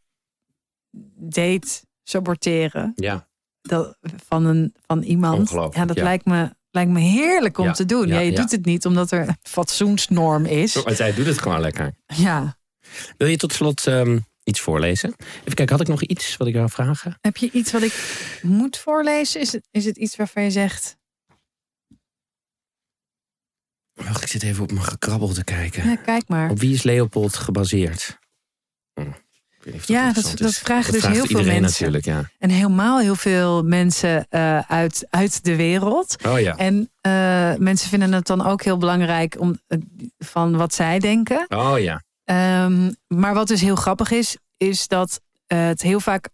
date saboteren Ja. dat, van, een, van iemand. Ongelooflijk, Ja, dat ja. Lijkt, me, lijkt me heerlijk om Ja, te doen. Ja, je ja. doet het niet omdat er een fatsoensnorm is. Maar zij doet het gewoon lekker. Ja. Wil je tot slot ehm, iets voorlezen? Even kijken, had ik nog iets wat ik wil vragen? Heb je iets wat ik moet voorlezen? Is het, is het iets waarvan je zegt... Wacht, ik zit even op mijn gekrabbel te kijken. Ja, kijk maar. Op wie is Leopold gebaseerd? Hm, Ja, dat- dat vragen dus heel veel mensen. natuurlijk, ja. En helemaal heel veel mensen eh, uit, uit de wereld. Oh ja. En eh, mensen vinden het dan ook heel belangrijk om, eh, van wat zij denken. Oh ja. Ehm, maar wat dus heel grappig is, is dat eh, het heel vaak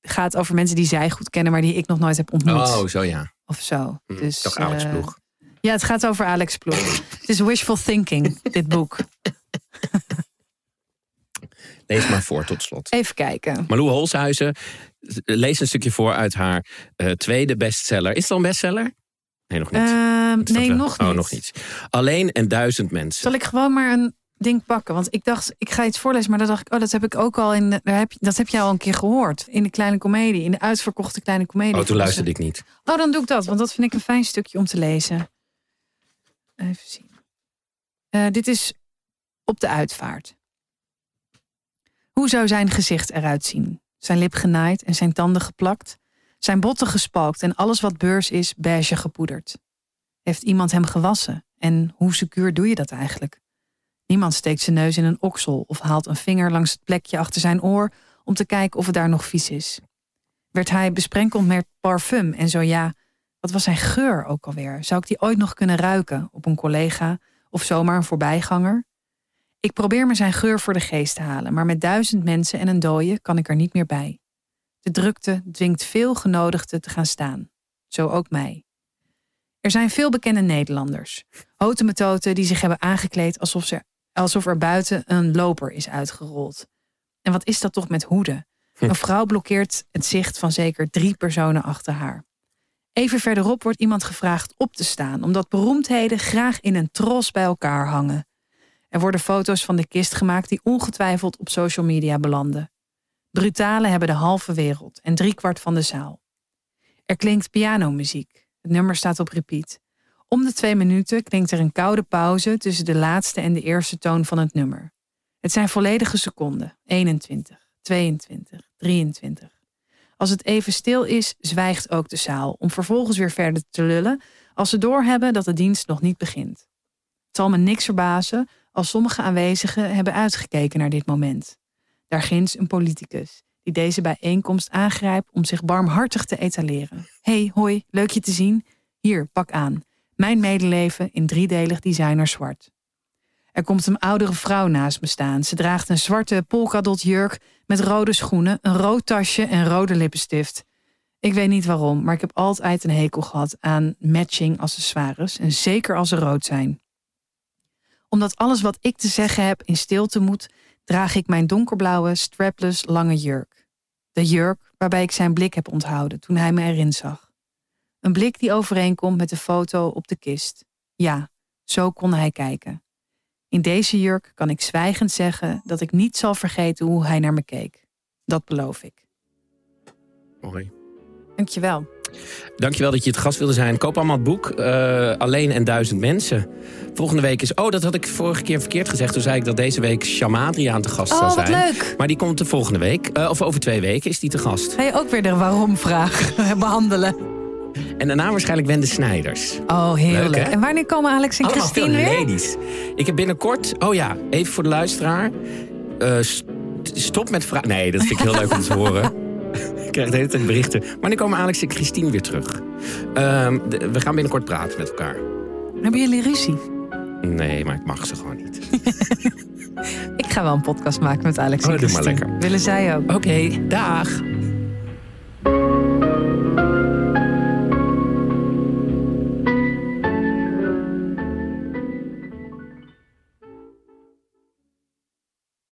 gaat over mensen die zij goed kennen, maar die ik nog nooit heb ontmoet. Oh, zo ja. Of zo. Hm, Dus, Toch Alex eh, Ploeg. Ja, het gaat over Alex Ploeg. het is wishful thinking, dit boek. Lees maar voor tot slot. Even kijken. Malou Holshuizen leest een stukje voor uit haar eh, tweede bestseller. Is het al een bestseller? Nee, nog niet. Ehm, nee, nog Oh, niet. nog niet. Alleen en duizend mensen. Zal ik gewoon maar een ding pakken? Want ik dacht, ik ga iets voorlezen, maar dan dacht ik, oh, dat heb ik ook al in. Daar heb je, dat heb jij al een keer gehoord. In de kleine komedie, in de uitverkochte kleine komedie. Oh, toen luisterde ik niet. Oh, dan doe ik dat, want dat vind ik een fijn stukje om te lezen. Even zien. Eh, dit is op de uitvaart. Hoe zou zijn gezicht eruit zien? Zijn lip genaaid en zijn tanden geplakt? Zijn botten gespalkt en alles wat beurs is, beige gepoederd? Heeft iemand hem gewassen? En hoe secuur doe je dat eigenlijk? Niemand steekt zijn neus in een oksel of haalt een vinger langs het plekje achter zijn oor om te kijken of het daar nog vies is. Werd hij besprenkeld met parfum en zo ja, wat was zijn geur ook alweer? Zou ik die ooit nog kunnen ruiken op een collega of zomaar een voorbijganger? Ik probeer me zijn geur voor de geest te halen, maar met duizend mensen en een dooie kan ik er niet meer bij. De drukte dwingt veel genodigden te gaan staan. Zo ook mij. Er zijn veel bekende Nederlanders. Hotemetoten die zich hebben aangekleed alsof, ze, alsof er buiten een loper is uitgerold. En wat is dat toch met hoeden? Een vrouw blokkeert het zicht van zeker drie personen achter haar. Even verderop wordt iemand gevraagd op te staan, omdat beroemdheden graag in een tros bij elkaar hangen. Er worden foto's van de kist gemaakt die ongetwijfeld op social media belanden. Brutalen hebben de halve wereld en driekwart van de zaal. Er klinkt pianomuziek. Het nummer staat op repeat. Om de twee minuten klinkt er een koude pauze tussen de laatste en de eerste toon van het nummer. Het zijn volledige seconden. 21, 22, 23. Als het even stil is, zwijgt ook de zaal, om vervolgens weer verder te lullen als ze doorhebben dat de dienst nog niet begint. Het zal me niks verbazen als sommige aanwezigen hebben uitgekeken naar dit moment. Daar ginds een politicus die deze bijeenkomst aangrijpt om zich barmhartig te etaleren. hey, hoi, leuk je te zien. Hier, pak aan. Mijn medeleven in driedelig designer zwart. Er komt een oudere vrouw naast me staan. Ze draagt een zwarte polkadot jurk met rode schoenen, een rood tasje en rode lippenstift. Ik weet niet waarom, maar ik heb altijd een hekel gehad aan matching accessoires en zeker als ze rood zijn. Omdat alles wat ik te zeggen heb in stilte moet, draag ik mijn donkerblauwe strapless lange jurk. De jurk waarbij ik zijn blik heb onthouden toen hij me erin zag. Een blik die overeenkomt met de foto op de kist. Ja, zo kon hij kijken. In deze jurk kan ik zwijgend zeggen dat ik niet zal vergeten hoe hij naar me keek. Dat beloof ik. Mooi. Dankjewel. Dankjewel dat je het gast wilde zijn. Koop allemaal het boek. eh, Alleen en duizend mensen. Volgende week is... Oh, dat had ik vorige keer verkeerd gezegd. Toen zei ik dat deze week Shamadriaan te gast zou Oh, wat zijn. leuk. Maar die komt de volgende week. eh, of over twee weken is die te gast. Ga je ook weer de waarom-vraag behandelen? En daarna waarschijnlijk Wende Snijders. Oh, heerlijk. Leuk, en wanneer komen Alex en Allemaal Christine veel weer? ladies. Ik heb binnenkort... Oh ja, even voor de luisteraar. Eh, st- stop met vragen. Nee, dat vind ik heel leuk om te horen. Ik krijg de hele tijd berichten. Wanneer komen Alex en Christine weer terug? Ehm, de- we gaan binnenkort praten met elkaar. Hebben jullie ruzie? Nee, maar ik mag ze gewoon niet. Ik ga wel een podcast maken met Alex Oh, en doe maar Christine. lekker. Willen zij ook? Oké, dag.